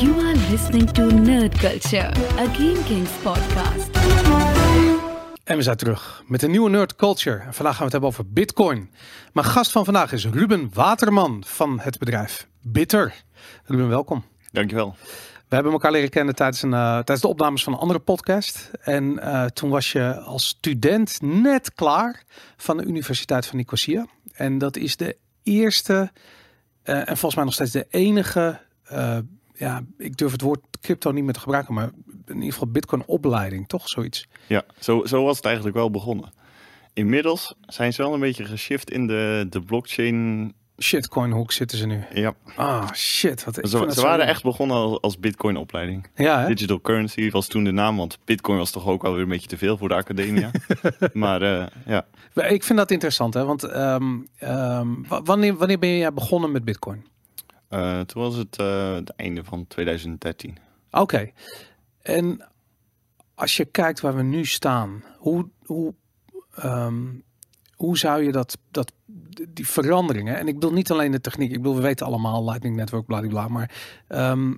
You are listening to Nerd Culture, a Game Kings podcast. En we zijn terug met een nieuwe Nerd Culture. En vandaag gaan we het hebben over Bitcoin. Mijn gast van vandaag is Ruben Waterman van het bedrijf Bitter. Ruben, welkom. Dankjewel. We hebben elkaar leren kennen tijdens, een, eh, tijdens de opnames van een andere podcast. En eh, toen was je als student net klaar van de Universiteit van Nicosia. En dat is de eerste eh, en volgens mij nog steeds de enige, eh, ja, ik durf het woord crypto niet meer te gebruiken, maar in ieder geval Bitcoin opleiding, toch zoiets? Ja, zo, zo was het eigenlijk wel begonnen. Inmiddels zijn ze wel een beetje geshift in de, de blockchain. Shitcoin hoek zitten ze nu. Ja, Ah, shit. Wat, ze, ze waren echt begonnen als, als Bitcoin opleiding. Ja, hè? Digital currency was toen de naam, want Bitcoin was toch ook alweer een beetje te veel voor de academia. maar eh, ja, Ik vind dat interessant, hè? Want ehm, ehm, wa- wanneer, wanneer ben je begonnen met Bitcoin? Eh, toen was het eh, het einde van 2013. Oké. En als je kijkt waar we nu staan, hoe, hoe, ehm, hoe zou je dat, dat, die veranderingen, en ik bedoel niet alleen de techniek, ik bedoel, we weten allemaal Lightning Network, bladibla, maar ehm,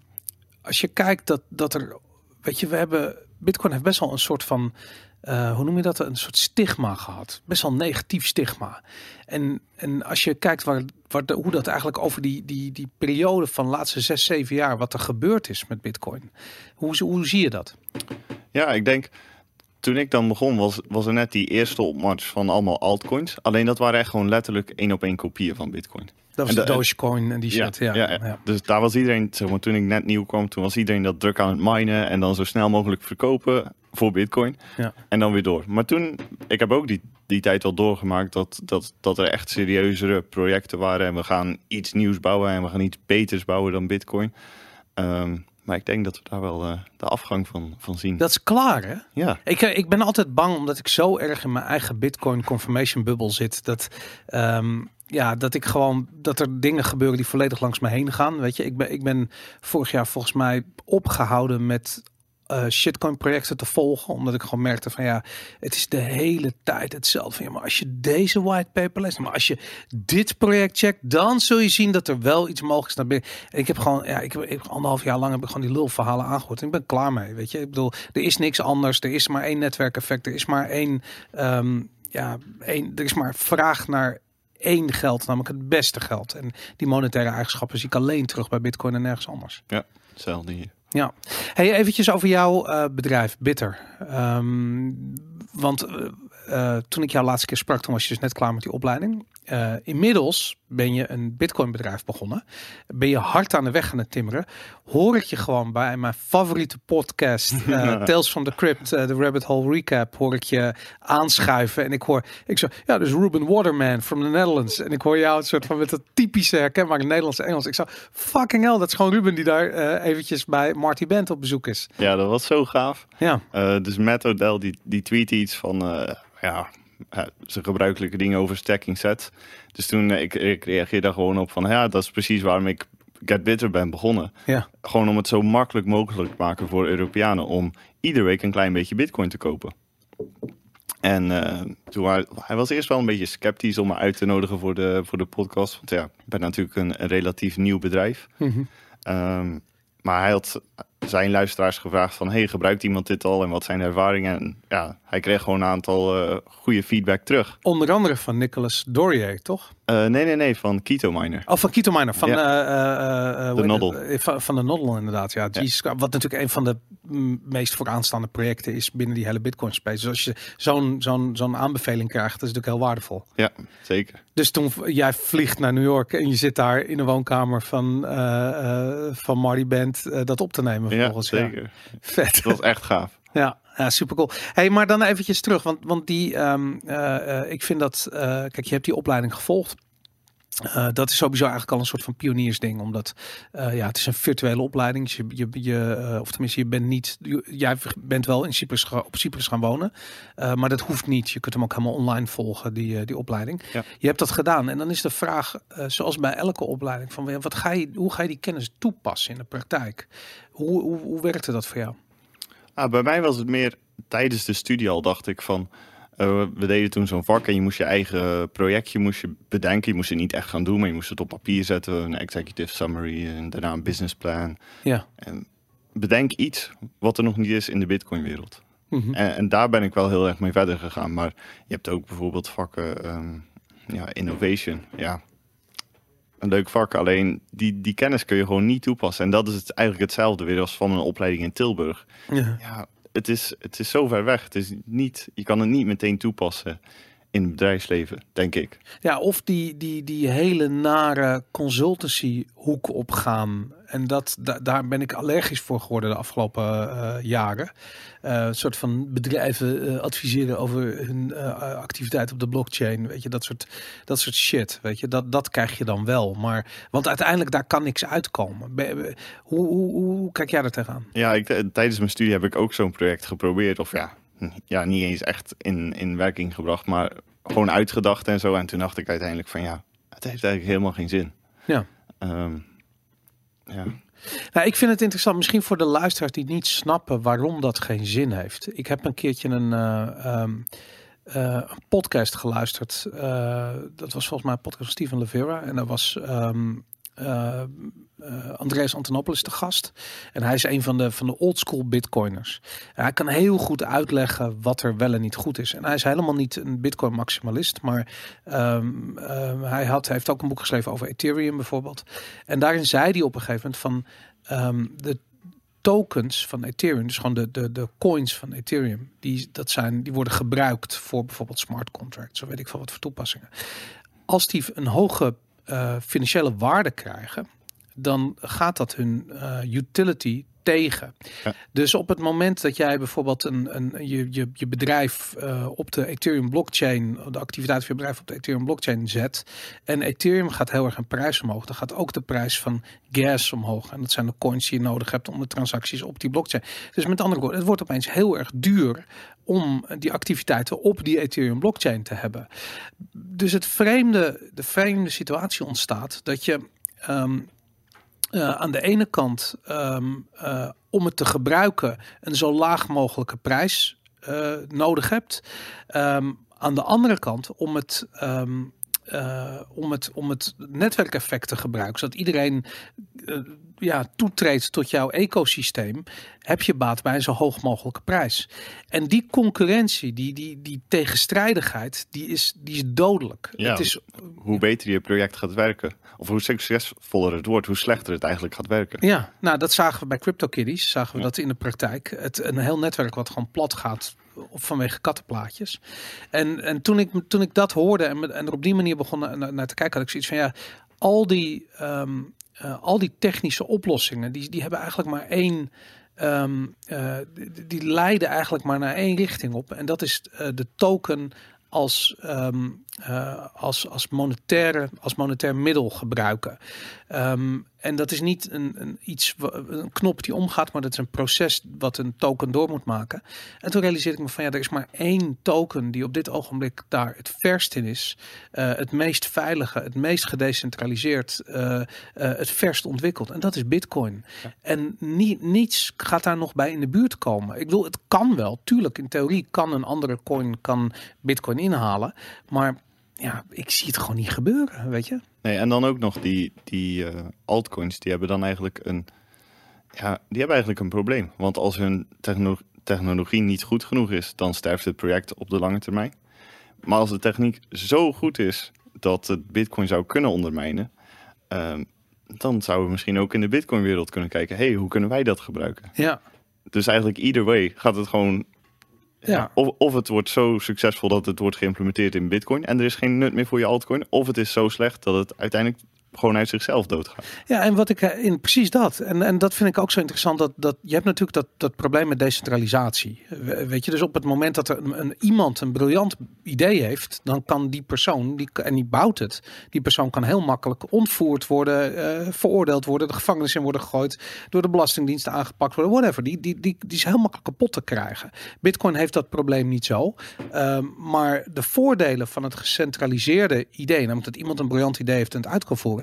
als je kijkt dat, dat er, weet je, we hebben, Bitcoin heeft best wel een soort van, eh, hoe noem je dat, een soort stigma gehad. Best wel een negatief stigma. En, en als je kijkt waar, waar de, hoe dat eigenlijk over die, die, die periode van de laatste zes, zeven jaar, wat er gebeurd is met Bitcoin. Hoe, hoe zie je dat? Ja, ik denk, toen ik dan begon, was, was er net die eerste opmars van allemaal altcoins. Alleen dat waren echt gewoon letterlijk één op één kopieën van Bitcoin. Dat was En de Dogecoin en die shit. Ja, ja, ja. Dus daar was iedereen, zeg maar, toen ik net nieuw kwam, toen was iedereen dat druk aan het minen en dan zo snel mogelijk verkopen voor Bitcoin. Ja. En dan weer door. Maar toen, ik heb ook die, die tijd wel doorgemaakt dat, dat, dat er echt serieuzere projecten waren en we gaan iets nieuws bouwen en we gaan iets beters bouwen dan Bitcoin. Ehm, maar ik denk dat we daar wel eh, de afgang van, van zien. Dat is klaar, hè? Ja, Ik, eh, ik ben altijd bang omdat ik zo erg in mijn eigen Bitcoin confirmation bubbel zit. Dat, ehm, ja, dat ik gewoon dat er dingen gebeuren die volledig langs me heen gaan. Weet je, ik ben, ik ben vorig jaar volgens mij opgehouden met eh, shitcoin projecten te volgen. Omdat ik gewoon merkte van ja, het is de hele tijd hetzelfde. Ja, maar als je deze white paper leest, maar als je dit project checkt, dan zul je zien dat er wel iets mogelijk is naar binnen. En ik heb gewoon, ja, ik heb, ik anderhalf jaar lang heb ik gewoon die lulverhalen aangehoord. En ik ben klaar mee, weet je. Ik bedoel, er is niks anders. Er is maar één netwerkeffect. Er is maar één, ehm, ja, één, er is maar vraag naar één geld, namelijk het beste geld. En die monetaire eigenschappen zie ik alleen terug bij Bitcoin en nergens anders. ja, hetzelfde hier. Ja. Hey, eventjes over jouw eh, bedrijf, Bitter. Ehm, want eh, eh, toen ik jou laatste keer sprak, toen was je dus net klaar met die opleiding. Eh, inmiddels ben je een Bitcoin bedrijf begonnen. Ben je hard aan de weg aan het timmeren. Hoor ik je gewoon bij mijn favoriete podcast, eh, Tales from the Crypt, eh, de Rabbit Hole Recap, hoor ik je aanschuiven. En ik hoor, ik zo, ja, dus Ruben Waterman from the Netherlands. En ik hoor jou het soort van met dat typische herkenbare Nederlandse Engels. Ik zou, fucking hell, dat is gewoon Ruben die daar eh, eventjes bij Marty Bent op bezoek is. Ja, dat was zo gaaf. Ja, Eh, dus Matt Odell die, die tweette iets van eh, ja, eh, zijn gebruikelijke dingen over stacking sets. Dus toen eh, ik, ik reageerde daar gewoon op van ja, dat is precies waarom ik Get Bitter ben begonnen. ja. Gewoon om het zo makkelijk mogelijk te maken voor Europeanen om iedere week een klein beetje bitcoin te kopen. En eh, toen hij, hij was eerst wel een beetje sceptisch om me uit te nodigen voor de, voor de podcast. Want ja, ik ben natuurlijk een, een relatief nieuw bedrijf. Mhm. Ehm, maar hij had zijn luisteraars gevraagd van... hey, gebruikt iemand dit al en wat zijn de ervaringen? En ja, hij kreeg gewoon een aantal eh, goede feedback terug. Onder andere van Nicolas Dorier, toch? Eh, nee, nee, nee, van Keto Miner. Oh, van Keto Miner, van, Ja. eh, heet Noddle. Van, van de Noddle inderdaad, ja. Christ. Wat natuurlijk een van de meest vooraanstaande projecten is binnen die hele Bitcoin space. Dus als je zo'n zo'n zo'n aanbeveling krijgt, dat is natuurlijk heel waardevol. Ja, zeker. Dus toen jij vliegt naar New York en je zit daar in de woonkamer van, van Marty Band dat op te nemen Ja, vervolgens. zeker. Vet. Het was echt gaaf. Ja, ja super cool. Hey, maar dan eventjes terug, want, want die, ehm, eh, eh, ik vind dat, eh, kijk, je hebt die opleiding gevolgd. Dat is sowieso eigenlijk al een soort van pioniersding, omdat ja, het is een virtuele opleiding. Dus je, je, je, of tenminste, je bent niet, je- jij bent wel in Cyprus, ga- op Cyprus gaan wonen, maar dat hoeft niet. Je kunt hem ook helemaal online volgen, die, die opleiding. Ja. Je hebt dat gedaan en dan is de vraag, zoals bij elke opleiding, van wat ga je, hoe ga je die kennis toepassen in de praktijk? Hoe, hoe, hoe werkte dat voor jou? Ah, bij mij was het meer tijdens de studie al dacht ik van... Eh, we deden toen zo'n vak en je moest je eigen projectje moest je bedenken. Je moest het niet echt gaan doen, maar je moest het op papier zetten. Een executive summary en daarna een business plan. Ja. En bedenk iets wat er nog niet is in de Bitcoin wereld. Mhm. En, en daar ben ik wel heel erg mee verder gegaan. Maar je hebt ook bijvoorbeeld vakken, ehm, ja, innovation. Ja, een leuk vak. Alleen die, die kennis kun je gewoon niet toepassen. En dat is het, eigenlijk hetzelfde weer als van een opleiding in Tilburg. Ja. Ja, het is, het is zo ver weg. Het is niet, je kan het niet meteen toepassen in het bedrijfsleven, denk ik. Ja, of die, die, die hele nare consultancy hoek opgaan. En dat, da- daar ben ik allergisch voor geworden de afgelopen eh, jaren. Eh, een soort van bedrijven eh, adviseren over hun activiteit op de blockchain. Weet je, dat soort, dat soort shit. Weet je, dat, dat krijg je dan wel. Maar, want uiteindelijk daar kan niks uitkomen. Be- hoe, hoe, hoe kijk jij er tegenaan? Ja, ik, tijdens mijn studie heb ik ook zo'n project geprobeerd. Of ja, ja, niet eens echt in, in werking gebracht, maar gewoon uitgedacht en zo. En toen dacht ik uiteindelijk van ja, het heeft eigenlijk helemaal geen zin. Ja. Ehm, ja. Nou, ik vind het interessant, misschien voor de luisteraars die niet snappen waarom dat geen zin heeft. Ik heb een keertje een, eh, ehm, eh, een podcast geluisterd. Eh, dat was volgens mij een podcast van Steven Levera. En daar was ehm, eh, Andreas Antonopoulos de gast. En hij is een van de, van de oldschool bitcoiners. Hij kan heel goed uitleggen wat er wel en niet goed is. En hij is helemaal niet een bitcoin maximalist. Maar ehm, ehm, hij had, heeft ook een boek geschreven over Ethereum bijvoorbeeld. En daarin zei hij op een gegeven moment van ehm, de tokens van Ethereum, dus gewoon de, de, de coins van Ethereum, die, dat zijn, die worden gebruikt voor bijvoorbeeld smart contracts, zo weet ik veel wat voor toepassingen. Als die een hoge financiële waarde krijgen, dan gaat dat hun eh, utility tegen. Ja. Dus op het moment dat jij bijvoorbeeld een, een, je, je, je bedrijf eh, op de Ethereum blockchain, de activiteit van je bedrijf op de Ethereum blockchain zet, en Ethereum gaat heel erg een prijs omhoog, dan gaat ook de prijs van gas omhoog. En dat zijn de coins die je nodig hebt om de transacties op die blockchain. Dus met andere woorden, het wordt opeens heel erg duur om die activiteiten op die Ethereum blockchain te hebben. Dus het vreemde, de vreemde situatie ontstaat dat je ehm, eh, aan de ene kant ehm, eh, om het te gebruiken een zo laag mogelijke prijs eh, nodig hebt. Ehm, aan de andere kant om het, ehm, eh, om het, om het netwerkeffect te gebruiken, zodat iedereen eh, ja, toetreedt tot jouw ecosysteem, heb je baat bij een zo hoog mogelijke prijs. En die concurrentie, die, die, die tegenstrijdigheid, die is, die is dodelijk. Ja. Het is Hoe beter je project gaat werken, of hoe succesvoller het wordt, hoe slechter het eigenlijk gaat werken. Ja, nou dat zagen we bij CryptoKitties. Zagen we Ja. dat in de praktijk. Het, een heel netwerk wat gewoon plat gaat vanwege kattenplaatjes. En, en toen, ik, toen ik dat hoorde en, en er op die manier begon naar, te kijken, had ik zoiets van ja, al die, ehm, eh, al die technische oplossingen, die, die hebben eigenlijk maar één. ehm, eh, die, die leiden eigenlijk maar naar één richting op. En dat is eh, de token als, ehm, eh, als, als, monetaire, als monetair middel gebruiken. Ehm, en dat is niet een, een, iets, een knop die omgaat, maar dat is een proces wat een token door moet maken. En toen realiseerde ik me van ja, er is maar één token die op dit ogenblik daar het verst in is. eh, het meest veilige, het meest gedecentraliseerd, eh, het verst ontwikkeld. En dat is Bitcoin. En niet, niets gaat daar nog bij in de buurt komen. Ik bedoel, het kan wel. Tuurlijk, in theorie kan een andere coin kan Bitcoin inhalen. Maar ja, ik zie het gewoon niet gebeuren, weet je? Nee, en dan ook nog die, die eh, altcoins, die hebben dan eigenlijk een, ja, die hebben eigenlijk een probleem. Want als hun techno- technologie niet goed genoeg is, dan sterft het project op de lange termijn. Maar als de techniek zo goed is dat het Bitcoin zou kunnen ondermijnen, ehm, dan zouden we misschien ook in de Bitcoin-wereld kunnen kijken: hey, hoe kunnen wij dat gebruiken? Ja, Dus eigenlijk either way gaat het gewoon. Ja. Of, of het wordt zo succesvol dat het wordt geïmplementeerd in Bitcoin en er is geen nut meer voor je altcoin. Of het is zo slecht dat het uiteindelijk gewoon uit zichzelf doodgaat. Ja, en wat ik eh, in precies dat. En, en dat vind ik ook zo interessant. Dat, dat je hebt natuurlijk dat, dat probleem met decentralisatie. We- Weet je, dus op het moment dat er een, een- iemand een briljant idee heeft, dan kan die persoon, die, en die bouwt het, die persoon kan heel makkelijk ontvoerd worden, eh, veroordeeld worden, de gevangenis in worden gegooid, door de belastingdiensten aangepakt worden, whatever. Die, die, die, die is heel makkelijk kapot te krijgen. Bitcoin heeft dat probleem niet zo. Ehm, maar de voordelen van het gecentraliseerde idee, namelijk dat iemand een briljant idee heeft en het uit kan voeren,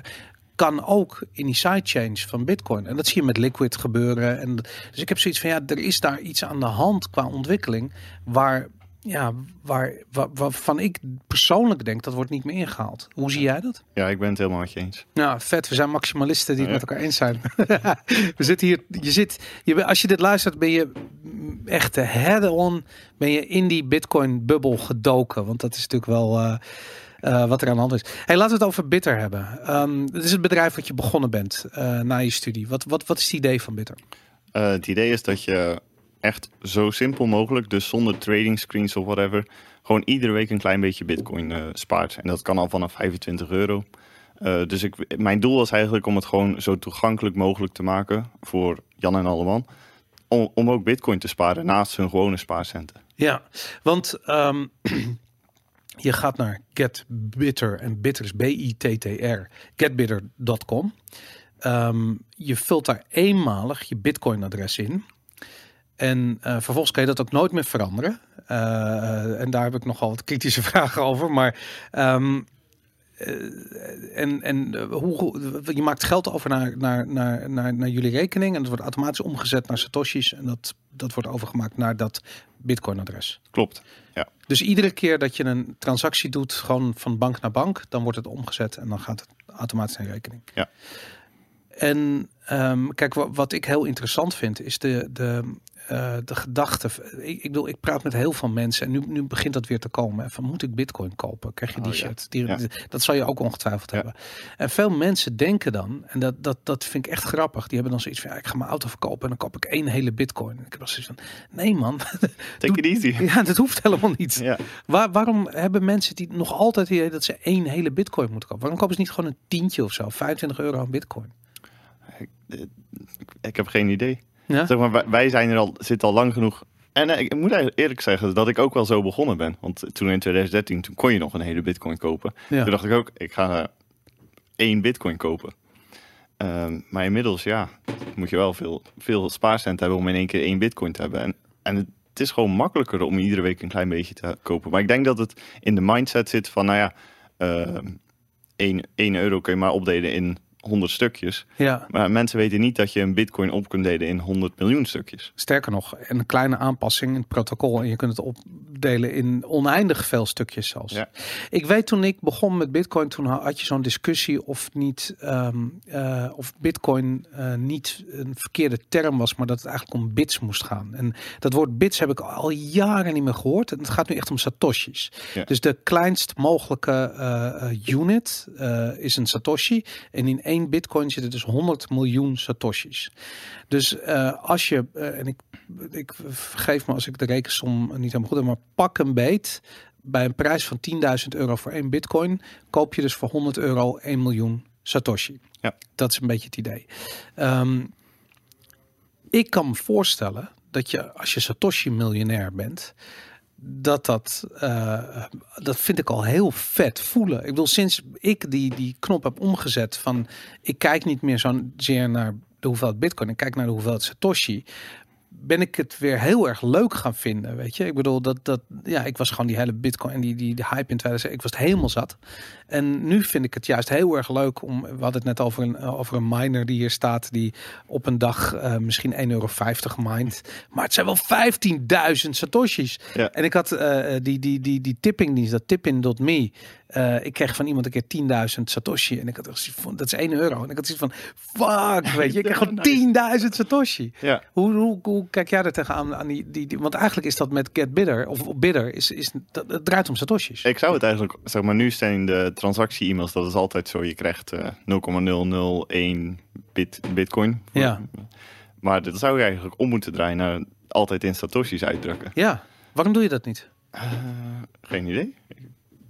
kan ook in die sidechains van Bitcoin. En dat zie je met Liquid gebeuren. En, dus ik heb zoiets van, ja, er is daar iets aan de hand qua ontwikkeling, waar ja, waar, waar, waarvan ik persoonlijk denk dat wordt niet meer ingehaald. Hoe zie jij dat? Ja, ik ben het helemaal met je eens. Nou, vet. We zijn maximalisten die het Ja. met elkaar eens zijn. we zitten hier. Je zit. Je, als je dit luistert, ben je echt head-on. Ben je in die Bitcoin-bubbel gedoken? Want dat is natuurlijk wel. eh, eh, wat er aan de hand is. Hey, laten we het over Bitter hebben. Ehm het is het bedrijf wat je begonnen bent eh, na je studie. Wat, wat, wat is het idee van Bitter? Eh, het idee is dat je echt zo simpel mogelijk, dus zonder trading screens of whatever, gewoon iedere week een klein beetje bitcoin spaart. En dat kan al vanaf 25 euro. Dus ik, mijn doel was eigenlijk om het gewoon zo toegankelijk mogelijk te maken voor Jan en Alleman. Om, om ook bitcoin te sparen naast hun gewone spaarcenten. Ja, want ehm, je gaat naar GetBitter en Bitter is B-I-T-T-R, getbitter.com. Ehm, je vult daar eenmalig je Bitcoin-adres in. En eh, vervolgens kan je dat ook nooit meer veranderen. Eh, en daar heb ik nogal wat kritische vragen over. Maar ehm, eh, en, en eh, hoe, je maakt geld over naar, naar, naar, naar, naar jullie rekening. En dat wordt automatisch omgezet naar Satoshis. En dat, dat wordt overgemaakt naar dat Bitcoin-adres. Klopt. Ja. Dus iedere keer dat je een transactie doet, gewoon van bank naar bank, dan wordt het omgezet en dan gaat het automatisch naar rekening. Ja. En ehm, kijk, wa- wat ik heel interessant vind, is de, de, eh, de gedachte. Ik, ik bedoel, ik praat met heel veel mensen en nu, nu begint dat weer te komen. Van moet ik Bitcoin kopen? Krijg je die Oh, ja. shit? Die, Ja. Dat zal je ook ongetwijfeld Ja. hebben. En veel mensen denken dan, en dat, dat, dat vind ik echt grappig, die hebben dan zoiets van: ja, ik ga mijn auto verkopen en dan koop ik één hele Bitcoin. En ik heb dan zoiets van: nee man, Take it easy. ja, dat hoeft helemaal niet. Waar, waarom hebben mensen die nog altijd idee dat ze één hele bitcoin moeten kopen? Waarom kopen ze niet gewoon een tientje of zo? 25 euro aan bitcoin. Ik, ik heb geen idee. Ja? Zeg maar, wij, wij zijn er al, zitten al lang genoeg. En eh, ik moet eerlijk zeggen dat ik ook wel zo begonnen ben. Want toen in 2013, toen kon je nog een hele bitcoin kopen. Ja. Toen dacht ik ook, ik ga eh, één bitcoin kopen. Ehm, maar inmiddels, ja, moet je wel veel, veel spaarcent hebben om in één keer één bitcoin te hebben. En, en het is gewoon makkelijker om iedere week een klein beetje te kopen. Maar ik denk dat het in de mindset zit van, nou ja, ehm 1, 1 euro kun je maar opdelen in 100 stukjes. ja, Maar mensen weten niet dat je een bitcoin op kunt delen in 100 miljoen stukjes. sterker nog, een kleine aanpassing in het protocol en je kunt het opdelen in oneindig veel stukjes zelfs. Ja. Ik weet toen ik begon met bitcoin, toen had je zo'n discussie of niet, ehm, eh, of bitcoin eh, niet een verkeerde term was, maar dat het eigenlijk om bits moest gaan. En dat woord bits heb ik al jaren niet meer gehoord. En het gaat nu echt om satoshis. Ja. Dus de kleinst mogelijke eh, unit is een satoshi. En in één bitcoin zitten dus 100 miljoen satoshis. Dus eh, als je, eh, en ik, ik vergeef me als ik de rekensom niet helemaal goed heb, maar pak een beet. Bij een prijs van 10.000 euro voor één bitcoin koop je dus voor 100 euro 1 miljoen satoshi. Ja. Dat is een beetje het idee. Ehm, ik kan me voorstellen dat je als je satoshi miljonair bent, dat dat, eh, dat vind ik al heel vet voelen. Ik bedoel, sinds ik die, die knop heb omgezet van, ik kijk niet meer zozeer naar de hoeveelheid bitcoin, ik kijk naar de hoeveelheid satoshi, ben ik het weer heel erg leuk gaan vinden, weet je. Ik bedoel, dat, dat, ja, ik was gewoon die hele bitcoin en die, die, die hype in 2000, ik was het helemaal zat. En nu vind ik het juist heel erg leuk om, we hadden het net over een, over een miner die hier staat, die op een dag eh, misschien 1,50 euro mined. Maar het zijn wel 15.000 satoshis. Ja. En ik had eh, die, die, die, die tippingdienst, dat tippin.me. eh ik kreeg van iemand een keer 10.000 satoshi. En ik had zoiets van, dat is 1 euro. En ik had zoiets van, fuck, weet je. Ik krijg gewoon 10.000 satoshi. Ja, Hoe, hoe, hoe kijk jij er tegenaan? Aan die, die, die, want eigenlijk is dat met Get Bidder, of Bidder, is, is, dat, het draait om satoshis. ik zou het eigenlijk, zeg maar, nu zijn de transactie-e-mails, dat is altijd zo, je krijgt eh 0,001 bit, bitcoin. Ja. Maar dat zou je eigenlijk om moeten draaien naar altijd in satoshis uitdrukken. Ja, waarom doe je dat niet? Geen idee.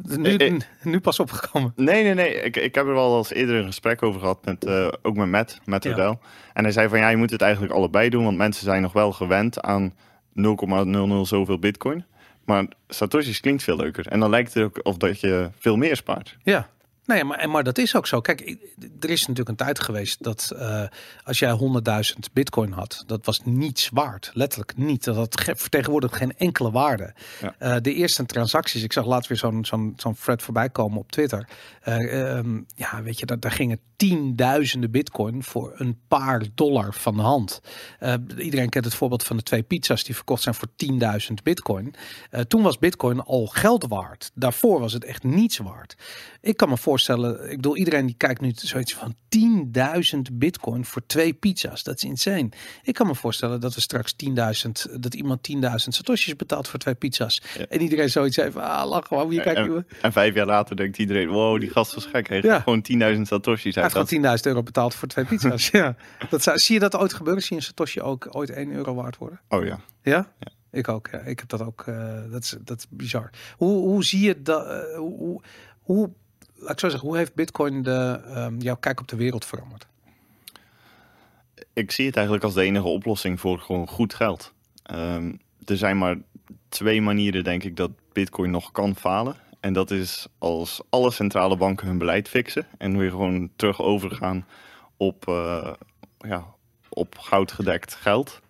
Nu, nu pas opgekomen. Nee, nee, nee. Ik, ik heb er wel eens eerder een gesprek over gehad, met, eh, ook met Matt, Matt Ja. Odell. En hij zei van, ja, je moet het eigenlijk allebei doen, want mensen zijn nog wel gewend aan 0,00 zoveel bitcoin. Maar satoshis klinkt veel leuker. En dan lijkt het ook of dat je veel meer spaart. Ja, Nee, maar, maar dat is ook zo. Kijk, er is natuurlijk een tijd geweest dat eh, als jij 100.000 bitcoin had, dat was niets waard. Letterlijk niet. Dat had ge- vertegenwoordigd geen enkele waarde. Ja. Eh, de eerste transacties, ik zag laatst weer zo'n zo'n zo'n thread voorbij komen op Twitter. Eh, ehm, ja, weet je, daar, daar gingen tienduizenden bitcoin voor een paar dollar van de hand. Iedereen kent het voorbeeld van de twee pizza's die verkocht zijn voor 10.000 bitcoin. Toen was bitcoin al geld waard. Daarvoor was het echt niets waard. Ik kan me voorstellen, ik bedoel, iedereen die kijkt nu zoiets van 10.000 bitcoin voor twee pizza's. Dat is insane. Ik kan me voorstellen dat we straks 10.000, dat iemand 10.000 satoshis betaalt voor twee pizza's. Ja. En iedereen zoiets heeft, ah, lach gewoon, hier kijken. En, en vijf jaar later denkt iedereen, wow, die gast was gek. Hij heeft Ja. gewoon 10.000 satoshis Hij uit. heeft gewoon 10.000 euro betaald voor twee pizza's. ja. dat zou, zie je dat ooit gebeuren? Zie je een satoshi ook ooit 1 euro waard worden? Oh ja. Ja? Ik ook. Ja. Ik heb dat ook. eh, dat, is, dat is bizar. Hoe, hoe zie je dat? eh, hoe, hoe, laat ik zo zeggen, hoe heeft Bitcoin de, ehm, jouw kijk op de wereld veranderd? ik zie het eigenlijk als de enige oplossing voor gewoon goed geld. Ehm, er zijn maar twee manieren, denk ik, dat Bitcoin nog kan falen. En dat is als alle centrale banken hun beleid fixen en weer gewoon terug overgaan op, eh, ja, op goudgedekt geld.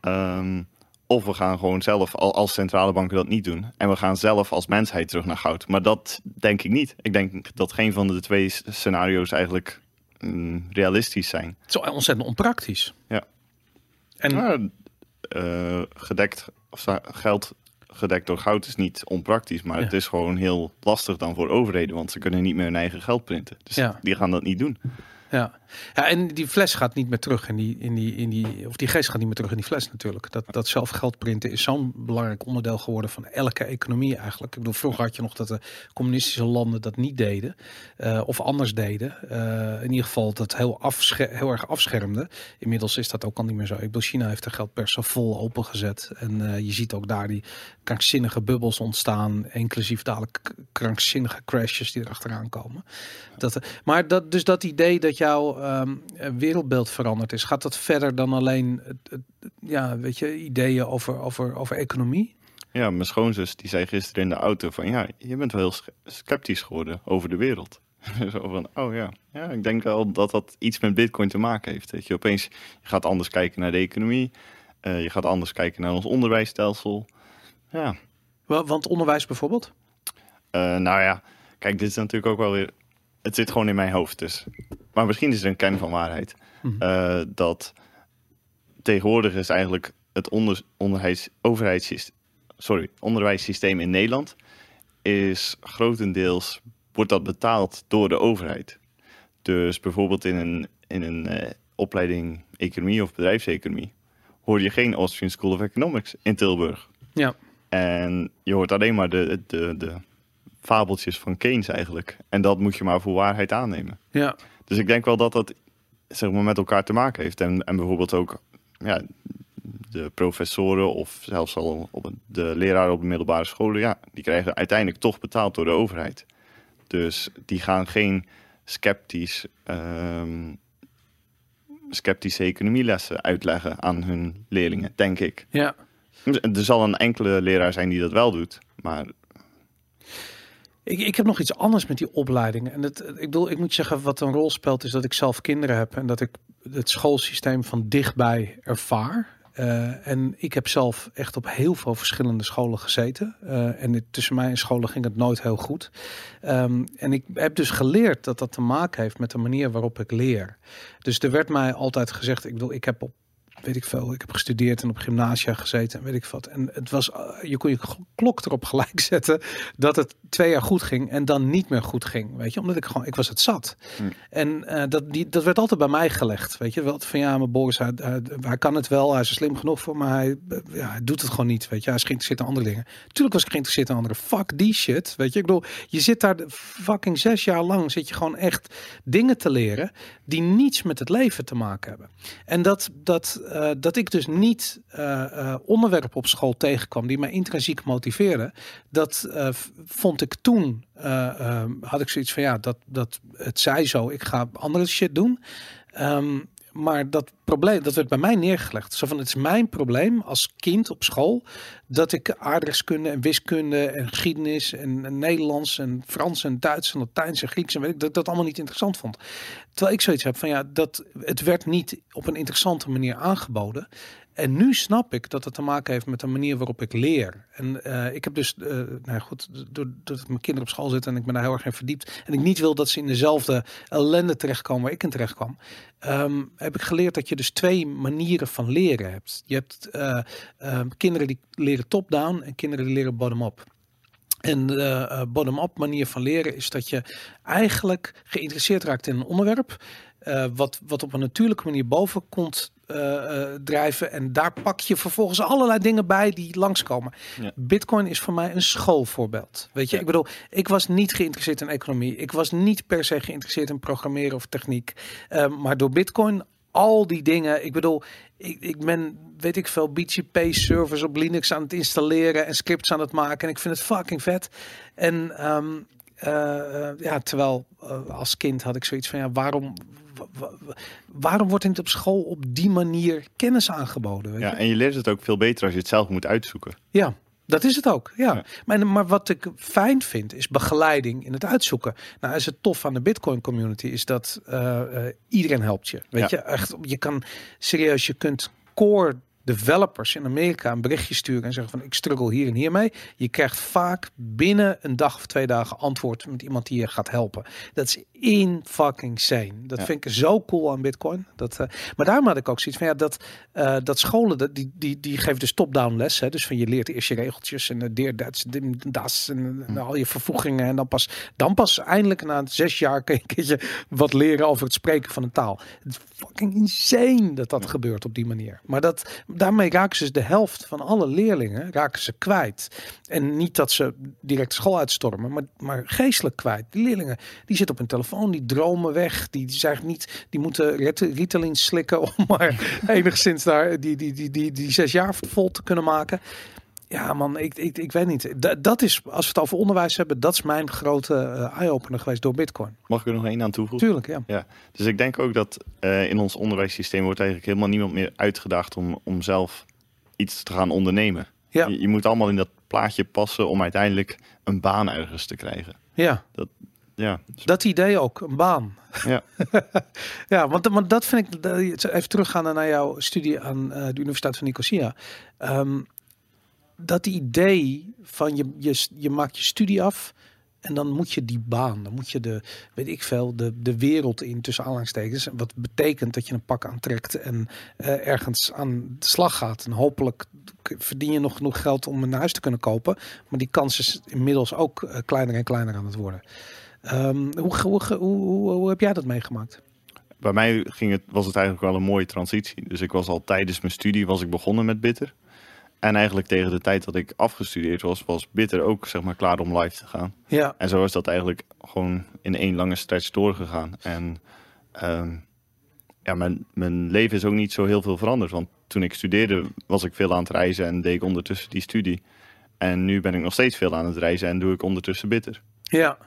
Ehm, of we gaan gewoon zelf, al- als centrale banken dat niet doen, en we gaan zelf als mensheid terug naar goud. Maar dat denk ik niet. Ik denk dat geen van de twee scenario's eigenlijk mm, realistisch zijn. Het is ontzettend onpraktisch. Ja. En eh, gedekt, of geld gedekt door goud is niet onpraktisch, maar Ja. het is gewoon heel lastig dan voor overheden, want ze kunnen niet meer hun eigen geld printen. Dus Ja. die gaan dat niet doen. Ja. Ja, en die fles gaat niet meer terug in die, in die, in die, of die geest gaat niet meer terug in die fles natuurlijk. Dat, dat zelf geld printen is zo'n belangrijk onderdeel geworden van elke economie eigenlijk. Ik bedoel, vroeger had je nog dat de communistische landen dat niet deden, eh, of anders deden. Eh, in ieder geval dat heel, heel erg afschermde. Inmiddels is dat ook al niet meer zo. Ik bedoel, China heeft de geldpers zo vol opengezet. En eh, je ziet ook daar die krankzinnige bubbels ontstaan, inclusief dadelijk krankzinnige crashes die erachteraan komen. Dat, maar dat, dus dat idee dat jouw ehm, eh, wereldbeeld veranderd is, gaat dat verder dan alleen het, het- ja, weet je, ideeën over, over, over economie? Ja, mijn schoonzus die zei gisteren in de auto van ja, je bent wel heel sch- sceptisch geworden over de wereld. Zo van, oh ja. ja, ik denk wel dat dat iets met bitcoin te maken heeft. Dat je opeens, je gaat anders kijken naar de economie, eh, je gaat anders kijken naar ons onderwijsstelsel. Ja, Wa- Want onderwijs bijvoorbeeld? Eh, nou ja, kijk, dit is natuurlijk ook wel weer. Het zit gewoon in mijn hoofd, dus. Maar misschien is er een kern van waarheid. Mhm. Eh, dat tegenwoordig is eigenlijk het onder, onderwijs, overheidssysteem, sorry, onderwijssysteem in Nederland is grotendeels wordt dat betaald door de overheid. Dus bijvoorbeeld in een, in een eh, opleiding economie of bedrijfseconomie hoor je geen Austrian School of Economics in Tilburg. Ja. En je hoort alleen maar de, de, de fabeltjes van Keynes eigenlijk. En dat moet je maar voor waarheid aannemen. Ja. Dus ik denk wel dat dat zeg maar, met elkaar te maken heeft. En, en bijvoorbeeld ook ja, de professoren of zelfs al op een- de leraren op de middelbare scholen... Ja, die krijgen uiteindelijk toch betaald door de overheid. Dus die gaan geen sceptisch, ehm, sceptische economielessen uitleggen aan hun leerlingen, denk ik. Ja. Er zal een enkele leraar zijn die dat wel doet, maar Ik, ik heb nog iets anders met die opleidingen. En het, ik bedoel, ik moet zeggen, wat een rol speelt, is dat ik zelf kinderen heb en dat ik het schoolsysteem van dichtbij ervaar. Eh, en ik heb zelf echt op heel veel verschillende scholen gezeten. Eh, en tussen mij en scholen ging het nooit heel goed. Ehm, en ik heb dus geleerd dat dat te maken heeft met de manier waarop ik leer. Dus er werd mij altijd gezegd, ik bedoel, ik heb op weet ik veel, ik heb gestudeerd en op gymnasia gezeten en weet ik wat. En het was, eh, je kon je klok erop gelijk zetten dat het twee jaar goed ging en dan niet meer goed ging, weet je, omdat ik gewoon, ik was het zat. Hmm. En eh, dat, die, dat werd altijd bij mij gelegd, weet je, wel van ja, maar Boris, hij, hij, hij kan het wel, hij is er slim genoeg voor, maar hij, eh, ja, hij doet het gewoon niet, weet je, hij is geïnteresseerd in andere dingen. Tuurlijk was ik geïnteresseerd in andere, fuck die shit, weet je, ik bedoel, je zit daar fucking zes jaar lang, zit je gewoon echt dingen te leren die niets met het leven te maken hebben. En dat, dat, eh, dat ik dus niet eh, eh, onderwerpen op school tegenkwam die mij intrinsiek motiveerden, dat vond ik toen, eh, eh, had ik zoiets van ja, dat, dat het zij zo, ik ga andere shit doen. Ehm, maar dat probleem, dat werd bij mij neergelegd. Zo van, het is mijn probleem als kind op school dat ik aardrijkskunde en wiskunde en geschiedenis en, Nederlands en Frans en Duits en Latijns en Grieks en weet ik, dat dat allemaal niet interessant vond. Terwijl ik zoiets heb van ja, dat het werd niet op een interessante manier aangeboden. En nu snap ik dat het te maken heeft met de manier waarop ik leer. En eh, ik heb dus, eh nou goed, doordat mijn kinderen op school zitten en ik ben daar heel erg in verdiept. En ik niet wil dat ze in dezelfde ellende terechtkomen waar ik in terecht kwam. ehm, heb ik geleerd dat je dus twee manieren van leren hebt. Je hebt eh, eh, kinderen die leren top-down en kinderen die leren bottom-up. En de bottom-up manier van leren is dat je eigenlijk geïnteresseerd raakt in een onderwerp. wat, wat op een natuurlijke manier boven komt eh, eh, drijven. En daar pak je vervolgens allerlei dingen bij die langskomen. Ja. Bitcoin is voor mij een schoolvoorbeeld. Weet je, Ja. ik bedoel, ik was niet geïnteresseerd in economie. Ik was niet per se geïnteresseerd in programmeren of techniek. Eh, maar door Bitcoin, al die dingen. Ik bedoel, ik, ik ben, weet ik veel, BGP-servers op Linux aan het installeren en scripts aan het maken. En ik vind het fucking vet. En ehm, eh, ja, terwijl eh, als kind had ik zoiets van, ja, waarom, wa- wa- waarom wordt niet op school op die manier kennis aangeboden? Weet je? Ja, en je leert het ook veel beter als je het zelf moet uitzoeken. Ja, dat is het ook. Ja. Ja. Maar, maar wat ik fijn vind, is begeleiding in het uitzoeken. Nou, is het tof aan de Bitcoin community, is dat eh, eh, iedereen helpt je. Weet Ja. je, echt, je kan serieus, je kunt core developers in Amerika een berichtje sturen en zeggen van ik struggle hier en hier mee. Je krijgt vaak binnen een dag of twee dagen antwoord met iemand die je gaat helpen. Dat is in fucking sane. Dat Ja. vind ik zo cool aan Bitcoin. Dat, eh, maar daarom had ik ook zoiets van ja, dat, eh, dat scholen, dat, die, die, die geven dus top-down les. Hè? Dus van je leert eerst je regeltjes en uh, deer, dim, das en, en al je vervoegingen. En dan pas, dan pas eindelijk na zes jaar kun je een keertje wat leren over het spreken van een taal. Het is fucking insane dat dat gebeurt op die manier. Maar dat, daarmee raken ze dus de helft van alle leerlingen raken ze kwijt. En niet dat ze direct school uitstormen, maar, maar geestelijk kwijt. Die leerlingen die zitten op hun telefoon, die dromen weg. Die, die, zijn niet, die moeten Rit- Ritalin slikken om maar enigszins daar die, die, die, die, die zes jaar vol te kunnen maken. Ja, man, ik, ik, ik weet niet. Dat, dat is, als we het over onderwijs hebben, dat is mijn grote eh, eye-opener geweest door Bitcoin. Mag ik er nog één aan toevoegen? Tuurlijk, ja. Ja, dus ik denk ook dat eh, in ons onderwijssysteem wordt eigenlijk helemaal niemand meer uitgedaagd om, om zelf iets te gaan ondernemen. Ja. Je, je moet allemaal in dat plaatje passen om uiteindelijk een baan ergens te krijgen. Ja, Ja, dat idee ook, een baan. ja. Ja, want, want dat vind ik, dat- even teruggaan naar jouw studie aan eh, de Universiteit van Nicosia. Ehm, dat idee van je, je, je maakt je studie af en dan moet je die baan, dan moet je de, weet ik veel, de, de wereld in tussen aanhalingstekens. Wat betekent dat je een pak aantrekt en eh, ergens aan de slag gaat. En hopelijk verdien je nog genoeg geld om een huis te kunnen kopen. Maar die kans is inmiddels ook eh, kleiner en kleiner aan het worden. Ehm, hoe, hoe, hoe, hoe, heb jij dat meegemaakt? Bij mij ging het, was het eigenlijk wel een mooie transitie. Dus ik was al tijdens mijn studie was ik begonnen met Bitter. En eigenlijk tegen de tijd dat ik afgestudeerd was, was Bitter ook zeg maar klaar om live te gaan. Ja, En zo is dat eigenlijk gewoon in één lange stretch doorgegaan. En ehm, ja, mijn, mijn leven is ook niet zo heel veel veranderd. Want toen ik studeerde was ik veel aan het reizen en deed ik ondertussen die studie. En nu ben ik nog steeds veel aan het reizen en doe ik ondertussen bitter. ja.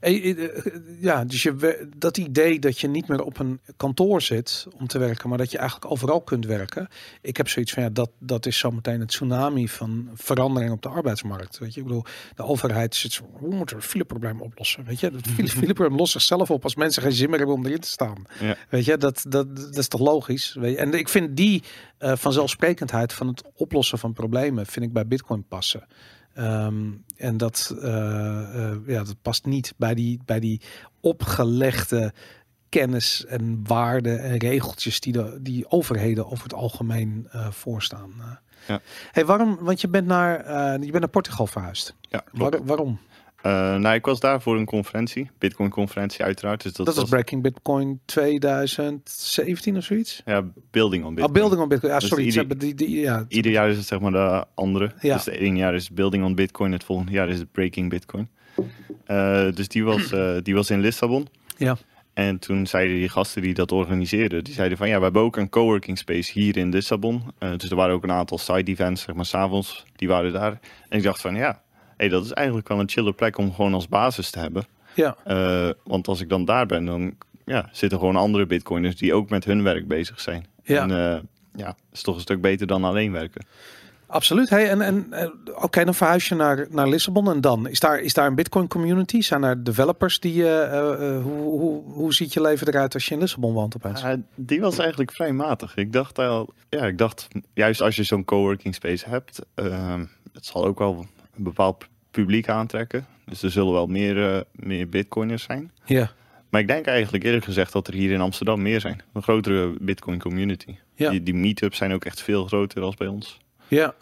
Eh, eh, Ja, dus je, dat idee dat je niet meer op een kantoor zit om te werken, maar dat je eigenlijk overal kunt werken. Ik heb zoiets van ja, dat, dat is zometeen het tsunami van verandering op de arbeidsmarkt. Weet je, ik bedoel, de overheid zit zo, hoe moeten we het fileprobleem oplossen? Weet je, het file- fileprobleem lost zichzelf op als mensen geen zin meer hebben om erin te staan. Ja. Weet je, dat, dat, dat is toch logisch? Weet je? En ik vind die eh, vanzelfsprekendheid van het oplossen van problemen, vind ik bij Bitcoin passen. Ehm, en dat, eh, eh, ja, dat past niet bij die, bij die opgelegde kennis en waarden en regeltjes die, de, die overheden over het algemeen eh, voorstaan. Ja. Hey, waarom? Want je bent naar, je bent naar Portugal verhuisd. Ja. Waar, waarom? Eh, nou, ik was daar voor een conferentie, Bitcoin-conferentie uiteraard. Dus dat, Dat, was was Breaking Bitcoin 2017 of zoiets? ja, building on Ah, Bitcoin. building on Bitcoin. Ja, Dus sorry. ieder- ze hebben die, die, ja, Ieder jaar is het zeg maar de andere. Ja. Dus het ene jaar is Building on Bitcoin, het volgende jaar is het Breaking Bitcoin. Eh, dus die was, eh, die was in Lissabon. Ja. En toen zeiden die gasten die dat organiseerden, die zeiden van ja, we hebben ook een coworking space hier in Lissabon. Dus er waren ook een aantal side events, zeg maar, s'avonds, die waren daar. En ik dacht van ja, hey, dat is eigenlijk wel een chille plek om gewoon als basis te hebben. ja, Eh, want als ik dan daar ben, dan ja, zitten gewoon andere bitcoiners die ook met hun werk bezig zijn. Ja. En eh, ja, is toch een stuk beter dan alleen werken. Absoluut. Hey, en en eh, oké, dan verhuis je naar, naar Lissabon en dan is daar, is daar een Bitcoin community? Zijn er developers die. eh, hoe, hoe, hoe ziet je leven eruit als je in Lissabon woont opeens? Ja, die was eigenlijk vrij matig. Ik dacht al, ja, ik dacht juist als je zo'n coworking space hebt, het zal ook wel een bepaald publiek aantrekken. Dus er zullen wel meer, eh, meer bitcoiners zijn. Ja. Maar ik denk eigenlijk eerlijk gezegd dat er hier in Amsterdam meer zijn. Een grotere bitcoin community. Ja. Die, die meetups zijn ook echt veel groter als bij ons. Ja,